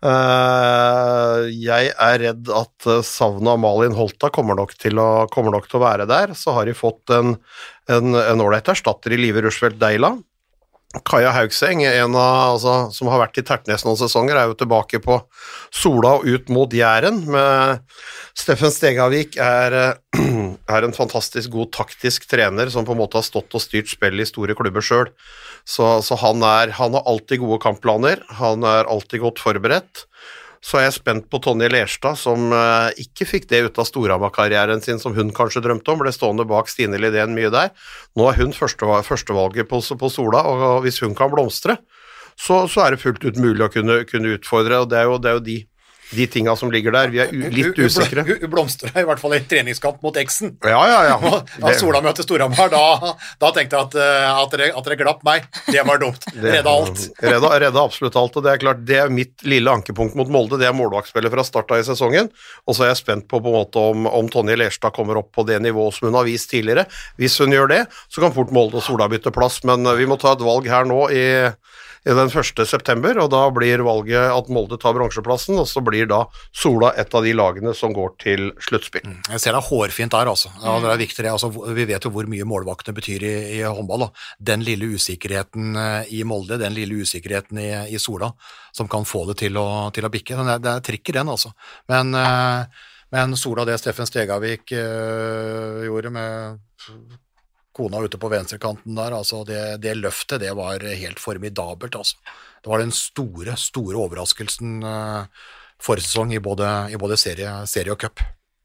Eh, jeg er redd at savnet av Malin Holta kommer nok, å, kommer nok til å være der. Så har de fått en ålreit erstatter i Live Rushfeldt Deila. Kaja Haugseng, en av, altså, som har vært i Tertnes noen sesonger, er jo tilbake på Sola og ut mot Jæren. med Steffen Stegavik er, eh, er en fantastisk god taktisk trener som på en måte har stått og styrt spill i store klubber sjøl. Så, så han, er, han har alltid gode kampplaner, han er alltid godt forberedt. Så er jeg spent på Tonje Lerstad, som eh, ikke fikk det ut av Storhamar-karrieren sin som hun kanskje drømte om, ble stående bak Stine Lidén mye der. Nå er hun første, førstevalget på, på Sola, og hvis hun kan blomstre, så, så er det fullt ut mulig å kunne, kunne utfordre, og det er jo, det er jo de, de tinga som ligger der. Vi er litt usikre. Hun blomstra i hvert fall i treningskamp mot Eksen. Ja, ja, ja. (laughs) Da Sola møtte Storhamar, da, da tenkte jeg at, eh, at, dere, at dere glapp meg. Det var dumt. (laughs) Redda alt. (laughs) Redda, redda absolutt alt, og det er klart, det er mitt lille ankepunkt mot Molde. Det er målvaktspillet fra starta i sesongen, og så er jeg spent på på en måte om, om Tonje Lerstad kommer opp på det nivået som hun har vist tidligere. Hvis hun gjør det, så kan fort Molde og Sola bytte plass, men eh, vi må ta et valg her nå i den 1. september, og da blir valget at Molde tar bronseplassen, og så blir da Sola et av de lagene som går til sluttspill. Jeg ser det er hårfint der, altså. Ja, det er viktig, altså. Vi vet jo hvor mye målvaktene betyr i, i håndball. Da. Den lille usikkerheten eh, i Molde, den lille usikkerheten i, i Sola, som kan få det til å, til å bikke. Det er, det er trikk i den, altså. Men, eh, men Sola, det Steffen Stegavik øh, gjorde med kona ute på venstrekanten der, altså det, det løftet, det var helt formidabelt, altså. Det var den store, store overraskelsen eh, forrige sesong i både, i både serie, serie og cup.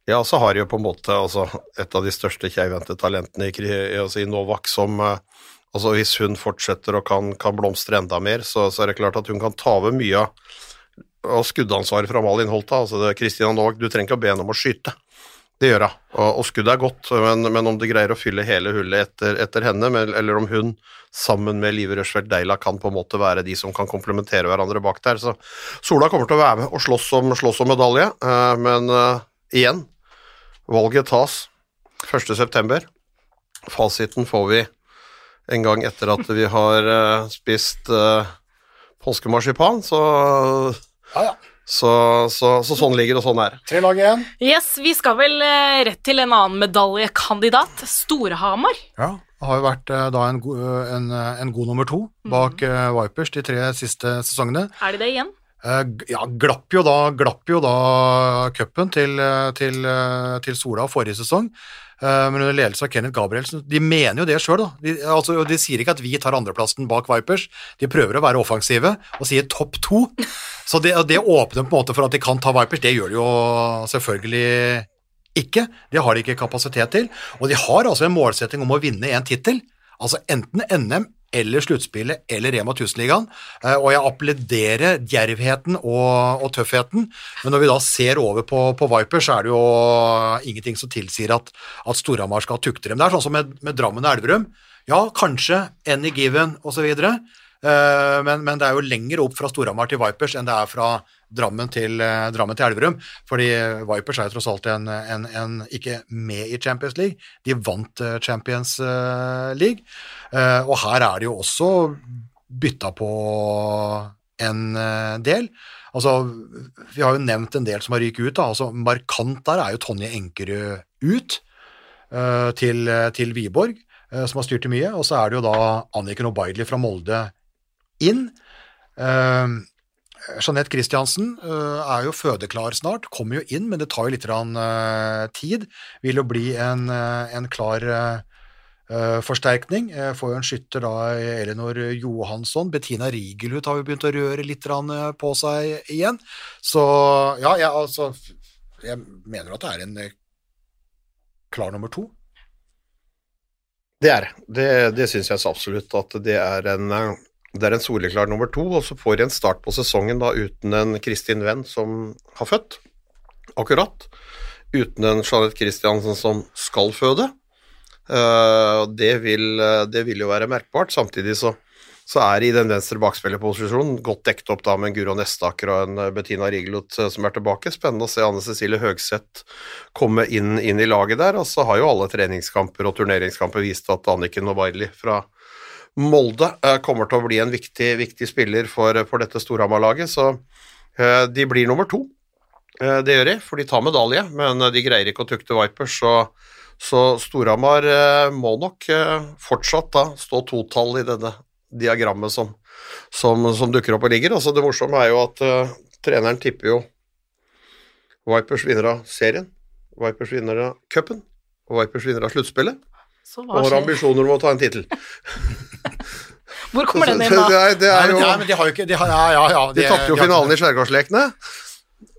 Ja, så har jo på en måte altså, et av de største keivhendte talentene i, altså, i Novak som eh, altså, Hvis hun fortsetter og kan, kan blomstre enda mer, så, så er det klart at hun kan ta over mye av skuddansvaret fra Malin Holta. Altså, Kristina Novak, du trenger ikke å be henne om å skyte. Det gjør hun, og, og skuddet er godt, men, men om det greier å fylle hele hullet etter, etter henne, men, eller om hun sammen med Live Rushfeldt Deila kan på en måte være de som kan komplementere hverandre bak der. Så Sola kommer til å være med og slåss om, slåss om medalje, uh, men uh, igjen, valget tas 1.9. Fasiten får vi en gang etter at vi har uh, spist påskemarsipan, så, Ja, ja. Så, så, så sånn ligger det, og sånn er det. Tre lag igjen. Yes, vi skal vel eh, rett til en annen medaljekandidat. Storhamar. Ja, det har jo vært eh, da en, go eh, en, en god nummer to bak mm. Vipers de tre siste sesongene. Er de det igjen? Eh, ja, glapp jo da, glapp jo da cupen til, eh, til, eh, til Sola forrige sesong. Men under ledelse av Kenneth Gabrielsen. De mener jo det sjøl, da. De, altså, de sier ikke at vi tar andreplassen bak Vipers. De prøver å være offensive og sier topp to. Så det, det åpner på en måte for at de kan ta Vipers. Det gjør de jo selvfølgelig ikke. Det har de ikke kapasitet til. Og de har altså en målsetting om å vinne en tittel. Altså enten NM eller sluttspillet eller Rema 1000-ligaen. Eh, Og jeg applauderer djervheten og, og tøffheten, men når vi da ser over på, på Viper, så er det jo ingenting som tilsier at, at Storhamar skal tukte dem. Det er sånn som med, med Drammen og Elverum. Ja, kanskje any given osv., Eh, men, men det er jo lenger opp fra Storhamar til Vipers enn det er fra Drammen til, eh, Drammen til Elverum. Fordi Vipers er tross alt en, en, en ikke med i Champions League. De vant eh, Champions eh, League. Og her er det jo også bytta på en del. Altså, vi har jo nevnt en del som har ryket ut. Da. Altså, markant der er jo Tonje Enkerud ut til, til Wiborg, som har styrt til mye. Og så er det jo da Anniken Obaidli fra Molde inn. Jeanette Christiansen øh, er jo fødeklar snart, kommer jo inn, men det tar jo litt øh, tid. Vil jo bli en, øh, en klar forsterkning. Eh, Får jo en skytter da, Elinor Johansson. Bettina Rigelhut har jo begynt å røre litt på seg igjen. Så ja, jeg, altså Jeg mener at det er en klar nummer to. Det er det. Det syns jeg så absolutt at det er en eh, det er en soleklar nummer to, og så får de en start på sesongen da uten en Kristin Venn som har født, akkurat. Uten en Jeanette Christiansen som skal føde. Eh, det, vil, eh, det vil jo være merkbart. Samtidig så, så er det i den venstre bakspillerposisjonen godt dekket opp da med en Guro Nestaker og en eh, Bettina Rigelot som er tilbake. Spennende å se Anne Cecilie Høgseth komme inn, inn i laget der. Og så har jo alle treningskamper og turneringskamper vist at Anniken Nobaili fra Molde eh, kommer til å bli en viktig, viktig spiller for, for dette Storhamar-laget, så eh, de blir nummer to. Eh, det gjør de, for de tar medalje, men de greier ikke å tukte Vipers, så, så Storhamar må nok fortsatt da stå totall i denne diagrammet som, som, som dukker opp og ligger. Altså, det morsomme er jo at uh, treneren tipper jo Vipers vinner av serien, Vipers vinner av cupen, og Vipers vinner av sluttspillet, og har ambisjoner om å ta en tittel. (laughs) Hvor kommer den inn, Det da? er, det er jo nei, men de har jo ikke de har, Ja, ja, ja. De tapte jo finalen i Skjærgårdslekene.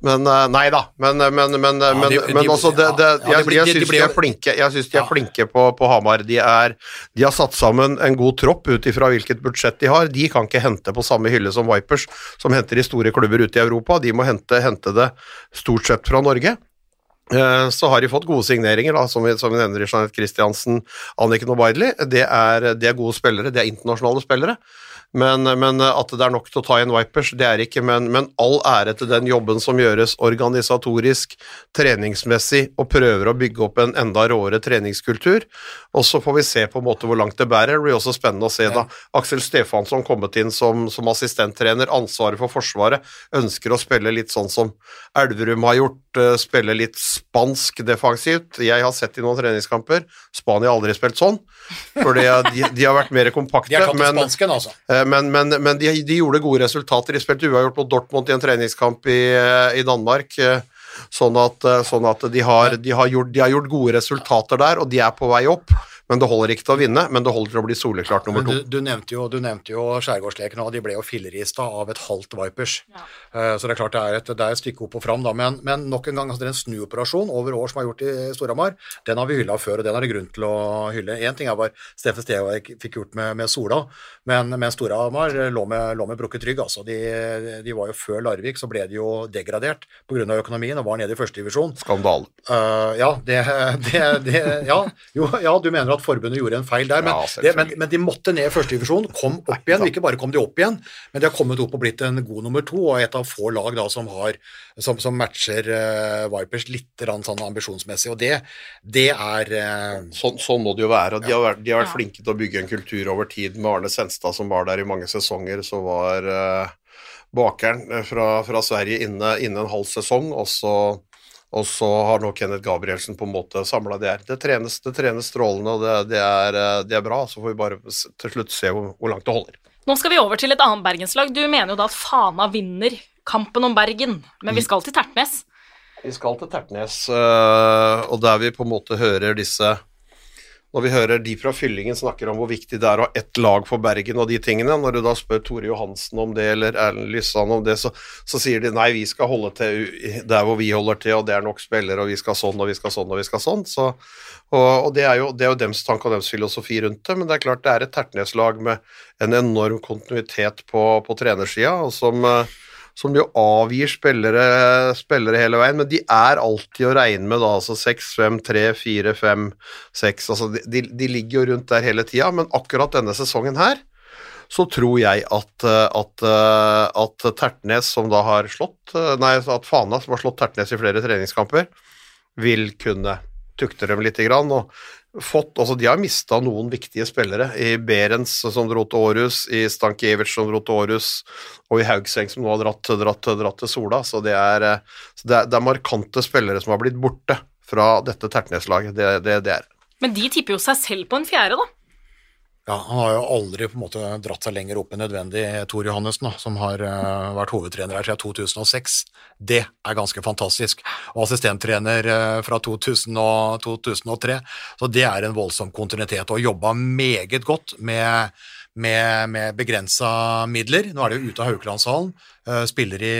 Men eh, Nei da, men, men, men, men, de- men de- altså det, det, ja, Jeg, de blir- jeg de- de syns de, er flinke, jeg synes de er Ja. flinke på, på Hamar. De, er, de har satt sammen en god tropp ut ifra hvilket budsjett de har. De kan ikke hente på samme hylle som Vipers, som henter i store klubber ute i Europa. De må hente, hente det stort sett fra Norge. Eh, Så har de fått gode signeringer, da, som vi, som vi nevner i Jeanette Christiansen, Anniken Obaidli. Det, det er gode spillere, det er internasjonale spillere. Men, men at det er nok til å ta igjen Vipers, det er ikke. Men, men all ære til den jobben som gjøres organisatorisk, treningsmessig, og prøver å bygge opp en enda råere treningskultur. Og så får vi se på en måte hvor langt det bærer. Det blir også spennende å se da Aksel Stefansson kommet inn som, som assistenttrener, ansvaret for Forsvaret, ønsker å spille litt sånn som Elverum har gjort, eh, spille litt spansk defensivt. Jeg har sett i noen treningskamper, Spania har aldri spilt sånn, for de, de har vært mer kompakte. (laughs) De har tatt men- spansken, altså. Eh, Men, men, men de, de gjorde gode resultater. De spilte uavgjort mot Dortmund i en treningskamp i, eh, i Danmark. eh, Sånn at, sånn at de, har, de, har gjort, de har gjort gode resultater der, og de er på vei opp. Men det holder ikke til å vinne, men det holder til å bli soleklart nummer to. du, du nevnte jo, du nevnte jo Skjærgårdsleken, og de ble jo fillerista av et halvt Vipers. Ja. Eh, Så det er klart det er et, det er et stykke opp og fram, da. Men, men nok en gang, altså, det er en snuoperasjon over år som er gjort i Storhamar. Den har vi hylla før, og den er det grunn til å hylle. Én ting er hva Steffen Stevik fikk gjort med, med Sola, men, men Storhamar lå med, lå med brukket rygg. Altså. De, de var jo Før Larvik så ble de jo degradert pga. økonomien og var nede i førstedivisjon. Skandale. Uh, ja, det, (laughs) det, det ja. Jo, ja, du mener at forbundet gjorde en feil der, men, Ja, det, men, men de måtte ned i førstedivisjon, kom opp igjen. Ikke bare kom de opp igjen, men de har kommet opp og blitt en god nummer to, og et av få lag da som, har, som, som matcher uh, Vipers litt rann, sånn ambisjonsmessig. Og det, det er uh, Sånn, sånn må det jo være. og De har vært, de har vært flinke til å bygge en kultur over tid. Med Arne Senstad som var der i mange sesonger, så var uh, bakeren fra, fra Sverige inne, inne en halv sesong, og så, og så har nå Kenneth Gabrielsen på en måte samla det her. Det trenes, det trenes strålende, og det, det, er, eh, det er bra. Så får vi bare til slutt se hvor, hvor langt det holder. Nå skal vi over til et annet bergenslag. Du mener jo da at Fana vinner kampen om Bergen, men vi skal til Tertnes. Vi skal til Tertnes, øh, og der vi på en måte hører disse Når vi hører de fra Fyllingen snakker om hvor viktig det er å ha ett lag for Bergen og de tingene, når du da spør Tore Johansen om det, eller Erlend Lysand om det, så, så sier de nei, vi skal holde til der hvor vi holder til, og det er nok spillere, og vi skal sånn, og vi skal sånn, og vi skal sånn. Så, og, og det er jo det er jo dems tanke og dems filosofi rundt det, men det er klart det er et Tertnes-lag med en enorm kontinuitet på, på trenersida, og som øh, som jo avgir spillere, spillere hele veien, men de er alltid å regne med da, altså 6, 5, 3, 4, 5, 6, altså de, de, ligger jo rundt der hele tida, men akkurat denne sesongen her, så tror jeg at, eh, at, eh, at Tertnes, som da har slått, eh, nei, at Fana, som har slått Tertnes i flere treningskamper, vil kunne tukte dem litt, og fått, altså De har mista noen viktige spillere. I Berens, som dro til Århus, i Stankiewicz, som dro til Århus, og i Haugseng, som nå har dratt, dratt, dratt til Sola. Så det er, eh, så det er, det er markante spillere som har blitt borte fra dette Tertnes-laget. Det, det, det er Men de tipper jo seg selv på en fjerde, da. Ja, Han har jo aldri på en måte dratt seg lenger opp enn nødvendig, Tor Johannessen, som har uh, vært hovedtrener her siden 2006. Det er ganske fantastisk. Og assistenttrener uh, fra 2000 og 2003. Så det er en voldsom kontinuitet. Og jobba meget godt med, med, med begrensa midler. Nå er det jo ute av Haukelandshallen. Uh, spiller, i,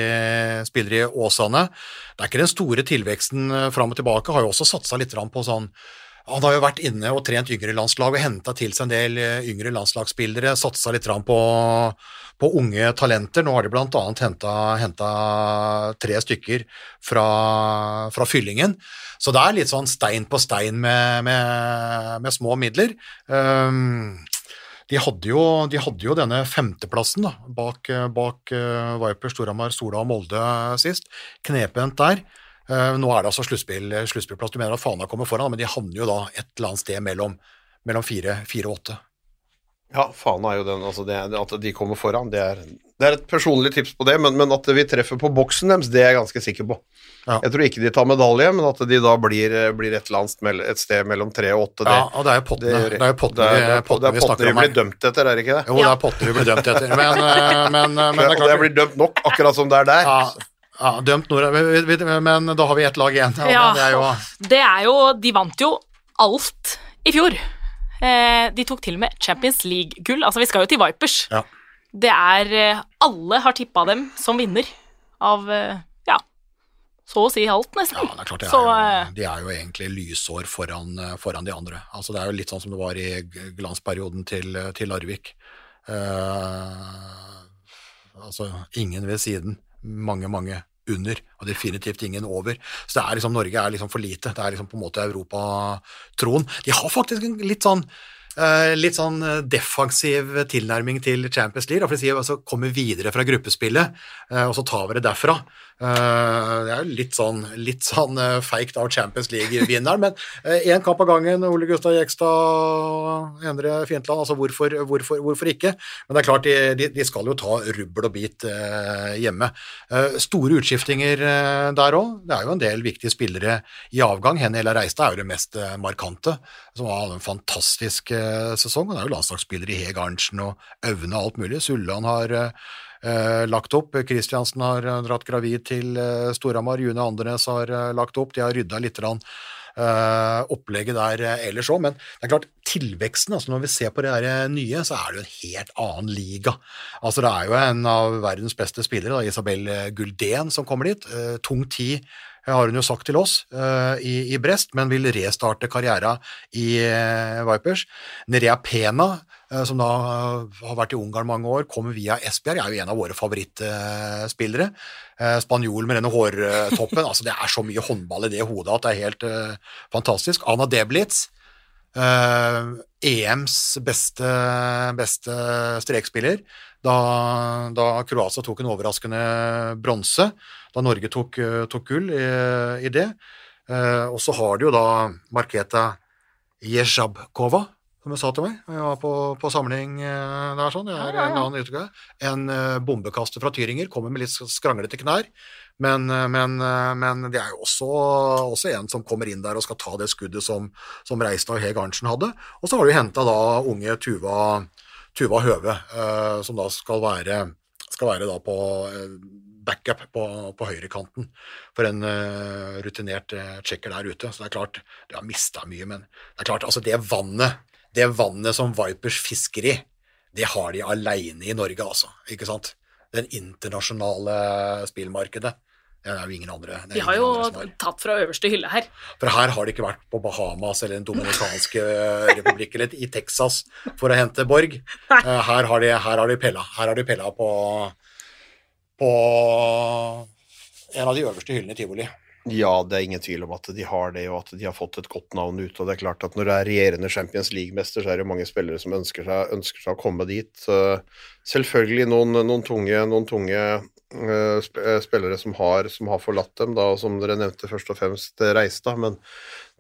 spiller i Åsane. Det er ikke den store tilveksten fram og tilbake. Har jo også satsa litt på sånn han har jo vært inne og trent yngre landslag og henta til seg en del eh, yngre landslagsspillere. Satsa litt på, på, unge talenter. Nå har de bl.a. henta tre stykker fra, fra, Fyllingen. Så det er litt sånn stein på stein med, med, med små midler. Um, de hadde, jo, de hadde, jo, denne femteplassen da, bak, bak uh, Viper, Storhamar, Sola og Molde sist. Knepent der. Uh, nå er det altså sluttspill, sluttspillplass. Du mener at Fana kommer foran, men de havner jo da et eller annet sted mellom, mellom fire, fire og åtte. Ja, Fana er jo den altså det, At de kommer foran, det er, det er et personlig tips på det, men, men, at vi treffer på boksen deres, det er jeg ganske sikker på. Ja. Jeg tror ikke de tar medalje, men at de da blir, blir et eller annet et sted mellom tre og åtte. Ja, og det er jo pottene, det, det, er pottene, det, er, pottene, vi snakker om her. Det er pottene vi blir dømt etter, er det ikke det? Jo, det er pottene vi blir dømt etter, men, eh, men, men, men det er klart Det blir dømt nok, akkurat som det er der. Ja. Ja, dømt Nora, men da har vi ett lag igjen. Ja, ja, det, er jo... det er jo De vant jo alt i fjor. Eh, de tok til og med Champions League-gull. Altså, vi skal jo til Vipers. Ja. Det er eh, Alle har tippa dem som vinner av eh, ja, så å si alt, nesten. Ja, det er klart det er, så, jo, de er jo egentlig lysår foran, foran, de andre. Altså, det er jo litt sånn som det var i glansperioden til, til Larvik. Uh, altså, ingen ved siden mange, mange under, og definitivt ingen over. Så det er liksom, Norge er liksom for lite. Det er liksom på en måte europatroen. De har faktisk en litt sånn Uh, litt sånn eh, defensiv tilnærming til Champions League. For de sier altså kommer videre fra gruppespillet, uh, og så tar vi det derfra. Uh, det er jo litt sånn, litt sånn uh, feigt av Champions League-vinneren, men én kamp av gangen. Ole Gustav Jekstad, Endre Fientland, altså hvorfor, hvorfor, hvorfor, ikke? Men det er klart, de, de skal jo ta rubbel og bit hjemme. store utskiftinger der òg. Det er jo en del viktige spillere i avgang. Henny Ella Reistad er jo det mest markante, som har en fantastisk sesong. Han er jo landslagsspiller i Heg Arntzen og Aune og alt mulig. Sulland har eh, lagt opp. Kristiansen har eh, dratt gravid til eh, Storhamar, June Andernes har eh, lagt opp. De har rydda litt rann, eh, opplegget der eh, ellers òg, men det er klart, tilveksten, altså når vi ser på det her nye, så er det jo en helt annen liga. Altså Det er jo en av verdens beste spillere, da, Isabel Guldén, som kommer dit. tung tid har hun jo sagt til oss uh, i, i, Brest, men vil restarte karrieren i uh, Vipers. Nerea Pena Eh, som da eh, har vært i Ungarn mange år, kommer via Esbjerg, er jo en av våre favorittspillere. Eh, spanjol med denne hårtoppen. altså Det er så mye håndball i det hodet at det er helt fantastisk. Anna Deblitz, EMs beste, beste strekspiller. Da, da, Kroatia tok en overraskende bronse, da Norge tok, tok gull i, i det. og så har de jo da Marketa Jezjabkova, som hun sa til meg jeg var på, på samling eh, der. sånn, jeg er ja, ja, En annen En bombekaster fra Tyringer kommer med litt skranglete knær, men, men, men, det er jo også, også, en som kommer inn der og skal ta det skuddet som, som Reistad og Heg Arntzen hadde. Og så har du henta da unge Tuva, Tuva Høve, som da skal være, skal være da på backup på, på høyrekanten for en uh, rutinert uh, der ute. Så det er klart, du har mista mye, men det er klart, altså det vannet det vannet som Vipers fisker i, det har de aleine i Norge, altså. Ikke sant? Den internasjonale spillmarkedet. Det er jo ingen andre. De har jo tatt fra øverste hylle her. For her har de ikke vært på Bahamas eller Den dominikanske republikk eller i Texas for å hente Borg. (laughs) Eh, her har de, her har de pella. Her har de pella på, på en av de øverste hyllene i tivoli. Ja, det er ingen tvil om at de har det, og at de har fått et godt navn ut. og det er klart at Når du er regjerende Champions League-mester, så er det mange spillere som ønsker seg, ønsker seg å komme dit. selvfølgelig noen, noen tunge, noen tunge uh, spillere som har, som har, forlatt dem, da, som dere nevnte først og fremst Reistad. Men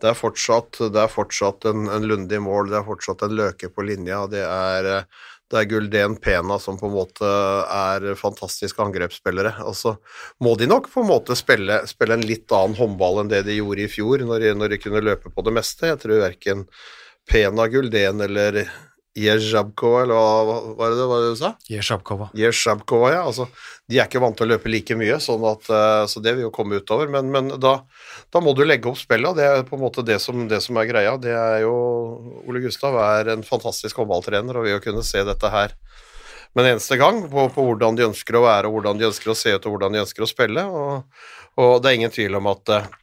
det er fortsatt, det er fortsatt en, en Lunde mål, det er fortsatt en Løke på linja. det er det er Gulden Pena som på en måte er fantastiske angrepsspillere. Og så må de nok på en måte spille, spille, en litt annen håndball enn det de gjorde i fjor, når de, når de kunne løpe på det meste. Jeg tror verken Pena, Gulden eller Jezjabkova, eller hva var det, hva var det du sa? Jezjabkova. Jezjabkova, ja. Altså, de er ikke vant til å løpe like mye, sånn at, eh, så det vil jo komme utover. Men, men da, da må du legge opp spillet, og det er på en måte det som, det som er greia. Det er jo Ole Gustav er en fantastisk håndballtrener, og vil å kunne se dette her med en eneste gang på, på hvordan de ønsker å være, og hvordan de ønsker å se ut, og hvordan de ønsker å spille. Og, og det er ingen tvil om at eh,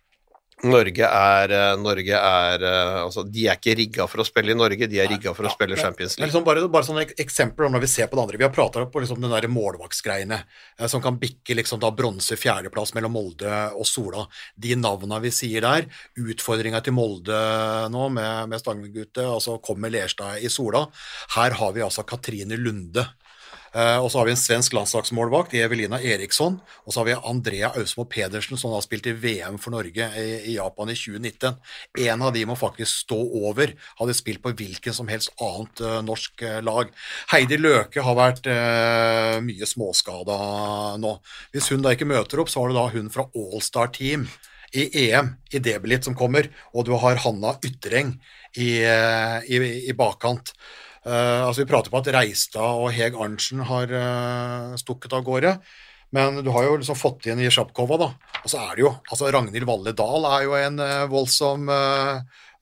Norge er, eh, Norge er eh, altså, De er ikke rigga for å spille i Norge, de er rigga for å spille Champions League. liksom bare, bare sånne eksempler når vi ser på det andre. Vi har prata om liksom den der målvaktsgreiene eh, som kan bikke liksom da bronse fjerdeplass mellom Molde og Sola. De navna vi sier der, utfordringa til Molde nå med, med Stangegutte, altså kommer Lerstad i Sola. Her har vi altså Katrine Lunde. Eh, og så har vi en svensk landslagsmålvakt, Evelina Eriksson. Og så har vi Andrea Ausmo Pedersen, som har spilt i VM for Norge i, Japan i 2019. En av de må faktisk stå over. Hadde spilt på hvilken som helst annet eh, norsk eh, lag. Heidi Løke har vært mye småskada nå. Hvis hun da ikke møter opp, så har du da hun fra Allstar Team i EM i Debelit som kommer, og du har Hanna Ytreng i, i, i bakkant. Eh, altså Vi prater på at Reistad og Heg Arntzen har uh, stukket av gårde. Men du har jo liksom fått igjen i Sjapkova, da. Og så er det jo altså Ragnhild Valle Dahl er jo en uh, voldsom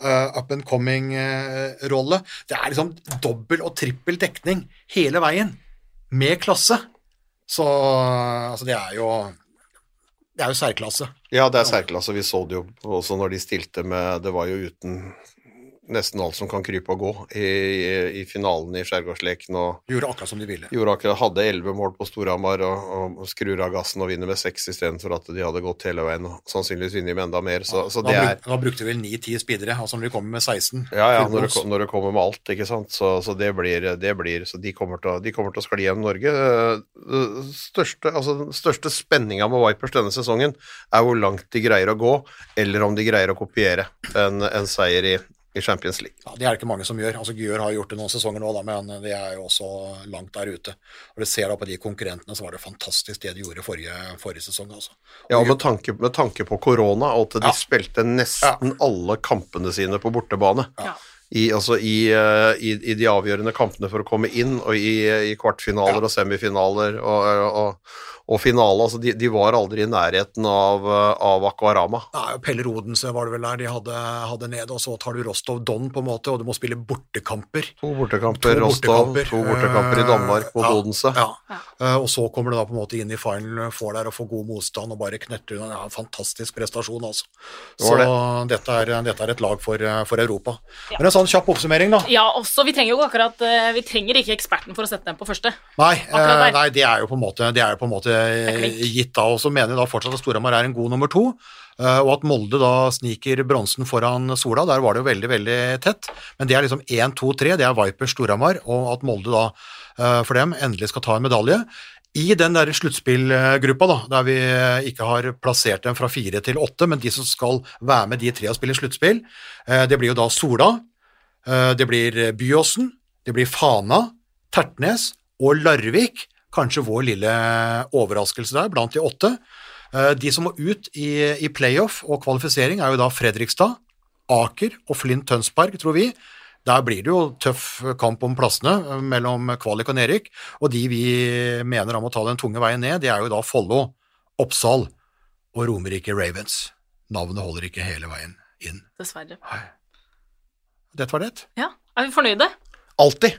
up and coming-rolle. det er liksom dobbel og trippel dekning hele veien, med klasse. Så altså det er jo Det er jo særklasse. Ja, det er særklasse. Vi så det jo også når de stilte med Det var jo uten nesten alt som kan krype og gå i, i, i finalen i Skjærgårdsleken. gjorde akkurat som de ville. akkurat, hadde elleve mål på Storhamar og, og skrur av gassen og vinner med seks istedenfor at de hadde gått hele veien og sannsynligvis vunnet med enda mer. Så, så da, er bruk, da brukte vel 9-10 speedere, altså når de kommer med 16. Ja, ja, når det, når det kommer med alt, ikke sant. Så, så det, blir, det blir Så de kommer til, de kommer til å skli hjem Norge. Den Største, altså, den største spenninga med Vipers denne sesongen er hvor langt de greier å gå, eller om de greier å kopiere en, en seier i, i Champions League. Ja, det er det ikke mange som gjør. Altså Gjør har gjort det noen sesonger nå, da, men de er jo også langt der ute. Og du ser da på de konkurrentene, så var det fantastisk det de gjorde forrige, forrige sesong. Altså. Ja, og med tanke, med tanke på korona, og at de Ja. spilte nesten alle kampene sine på bortebane. Ja. I, altså i, eh, i, I de avgjørende kampene for å komme inn, og i, i kvartfinaler Ja. og semifinaler og, og, og finale. Altså de, de var aldri i nærheten av, eh, av Aquarama. Nei, og Pelle Rodense var det vel der de hadde, hadde nede, og så tar du Rostov Don, på en måte, og du må spille bortekamper. To bortekamper, To Rostov, bortekamper. to bortekamper i Danmark mot Ja, Odense. Ja. Ja. Eh, og så kommer du da på en måte inn i final, får der og får god motstand og bare knetter unna. Ja, fantastisk prestasjon, altså. Det Så dette er, dette er et lag for, eh, for Europa. Ja. Men en sånn kjapp oppsummering, da. Ja, også, vi trenger jo akkurat eh, Vi trenger ikke eksperten for å sette den på første. Nei, eh, nei det er jo på en måte, det er jo på en måte eh, gitt da. Og så mener jeg da fortsatt at Storhamar er en god nummer to. Og at Molde da sniker bronsen foran Sola, der var det jo veldig veldig tett. Men det er liksom 1, 2, 3, det er Vipers Storhamar, og at Molde da for dem endelig skal ta en medalje. I den der sluttspillgruppa, da, der vi ikke har plassert dem fra fire til åtte, men de som skal være med de tre og spille sluttspill, det blir jo da Sola, det blir Byåsen, det blir Fana, Tertnes og Larvik. Kanskje vår lille overraskelse der, blant de åtte. Eh, De som må ut i, i playoff og kvalifisering, er jo da Fredrikstad, Aker og Flint Tønsberg, tror vi. Der blir det jo tøff kamp om plassene eh, mellom kvalik og nedrykk. Og de vi mener da må ta den tunge veien ned, det er jo da Follo, Oppsal og Romerike Ravens. Navnet holder ikke hele veien inn. Dessverre. Dette var det. Ja, Er vi fornøyde? Alltid.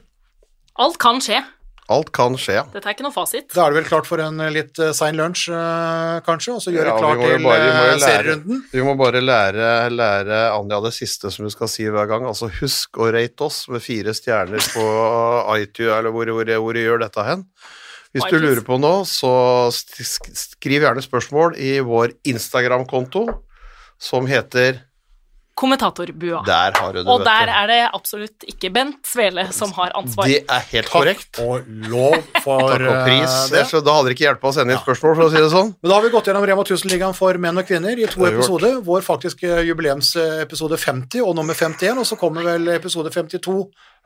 Alt kan skje. Alt kan skje. Dette er ikke noe fasit. Da er det vel klart for en eh, litt eh, sein lunsj, eh, kanskje, og så gjøre Ja, klart til bare- vi må lære. serierunden. Vi må bare lære, lære Anja det siste som du skal si hver gang. Altså husk å rate oss med fire stjerner på (laughs) iTunes, eller hvor, hvor, hvor du gjør dette hen. Hvis du lurer på noe, så sk- sk- skriv gjerne spørsmål i vår Instagram-konto, som heter Kommentatorbua. Der har du det, Og vet der du. er det absolutt ikke Bent Svele som har ansvar. Det er helt korrekt. Takk og lov for Takk og pris. eh, det. Så da hadde det ikke hjulpet å sende inn spørsmål, for å si det sånn. Men da har vi gått gjennom Rema 1000-ligaen for menn og kvinner i to episoder. Vår faktiske jubileumsepisode 50 og nummer 51, og så kommer vel episode 52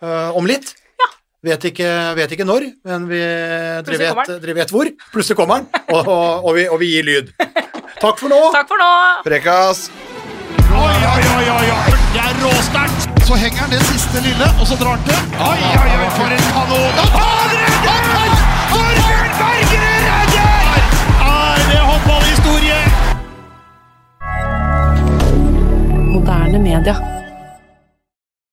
uh, om litt. Vet ikke, vet ikke når, men vi, dere, vet, dere vet hvor. Plutselig kommer den, og, og, og, vi, og vi gir lyd. Takk for nå. Takk for nå! Prekas! Oi, oi, oi, oi, oi. Det er råsterkt! Så henger han det siste lille, og så drar han til. Oi, oi, oi, for en kanon! Han redder! Torbjørn Bergerud redder! Er det håndballhistorie? Moderne media.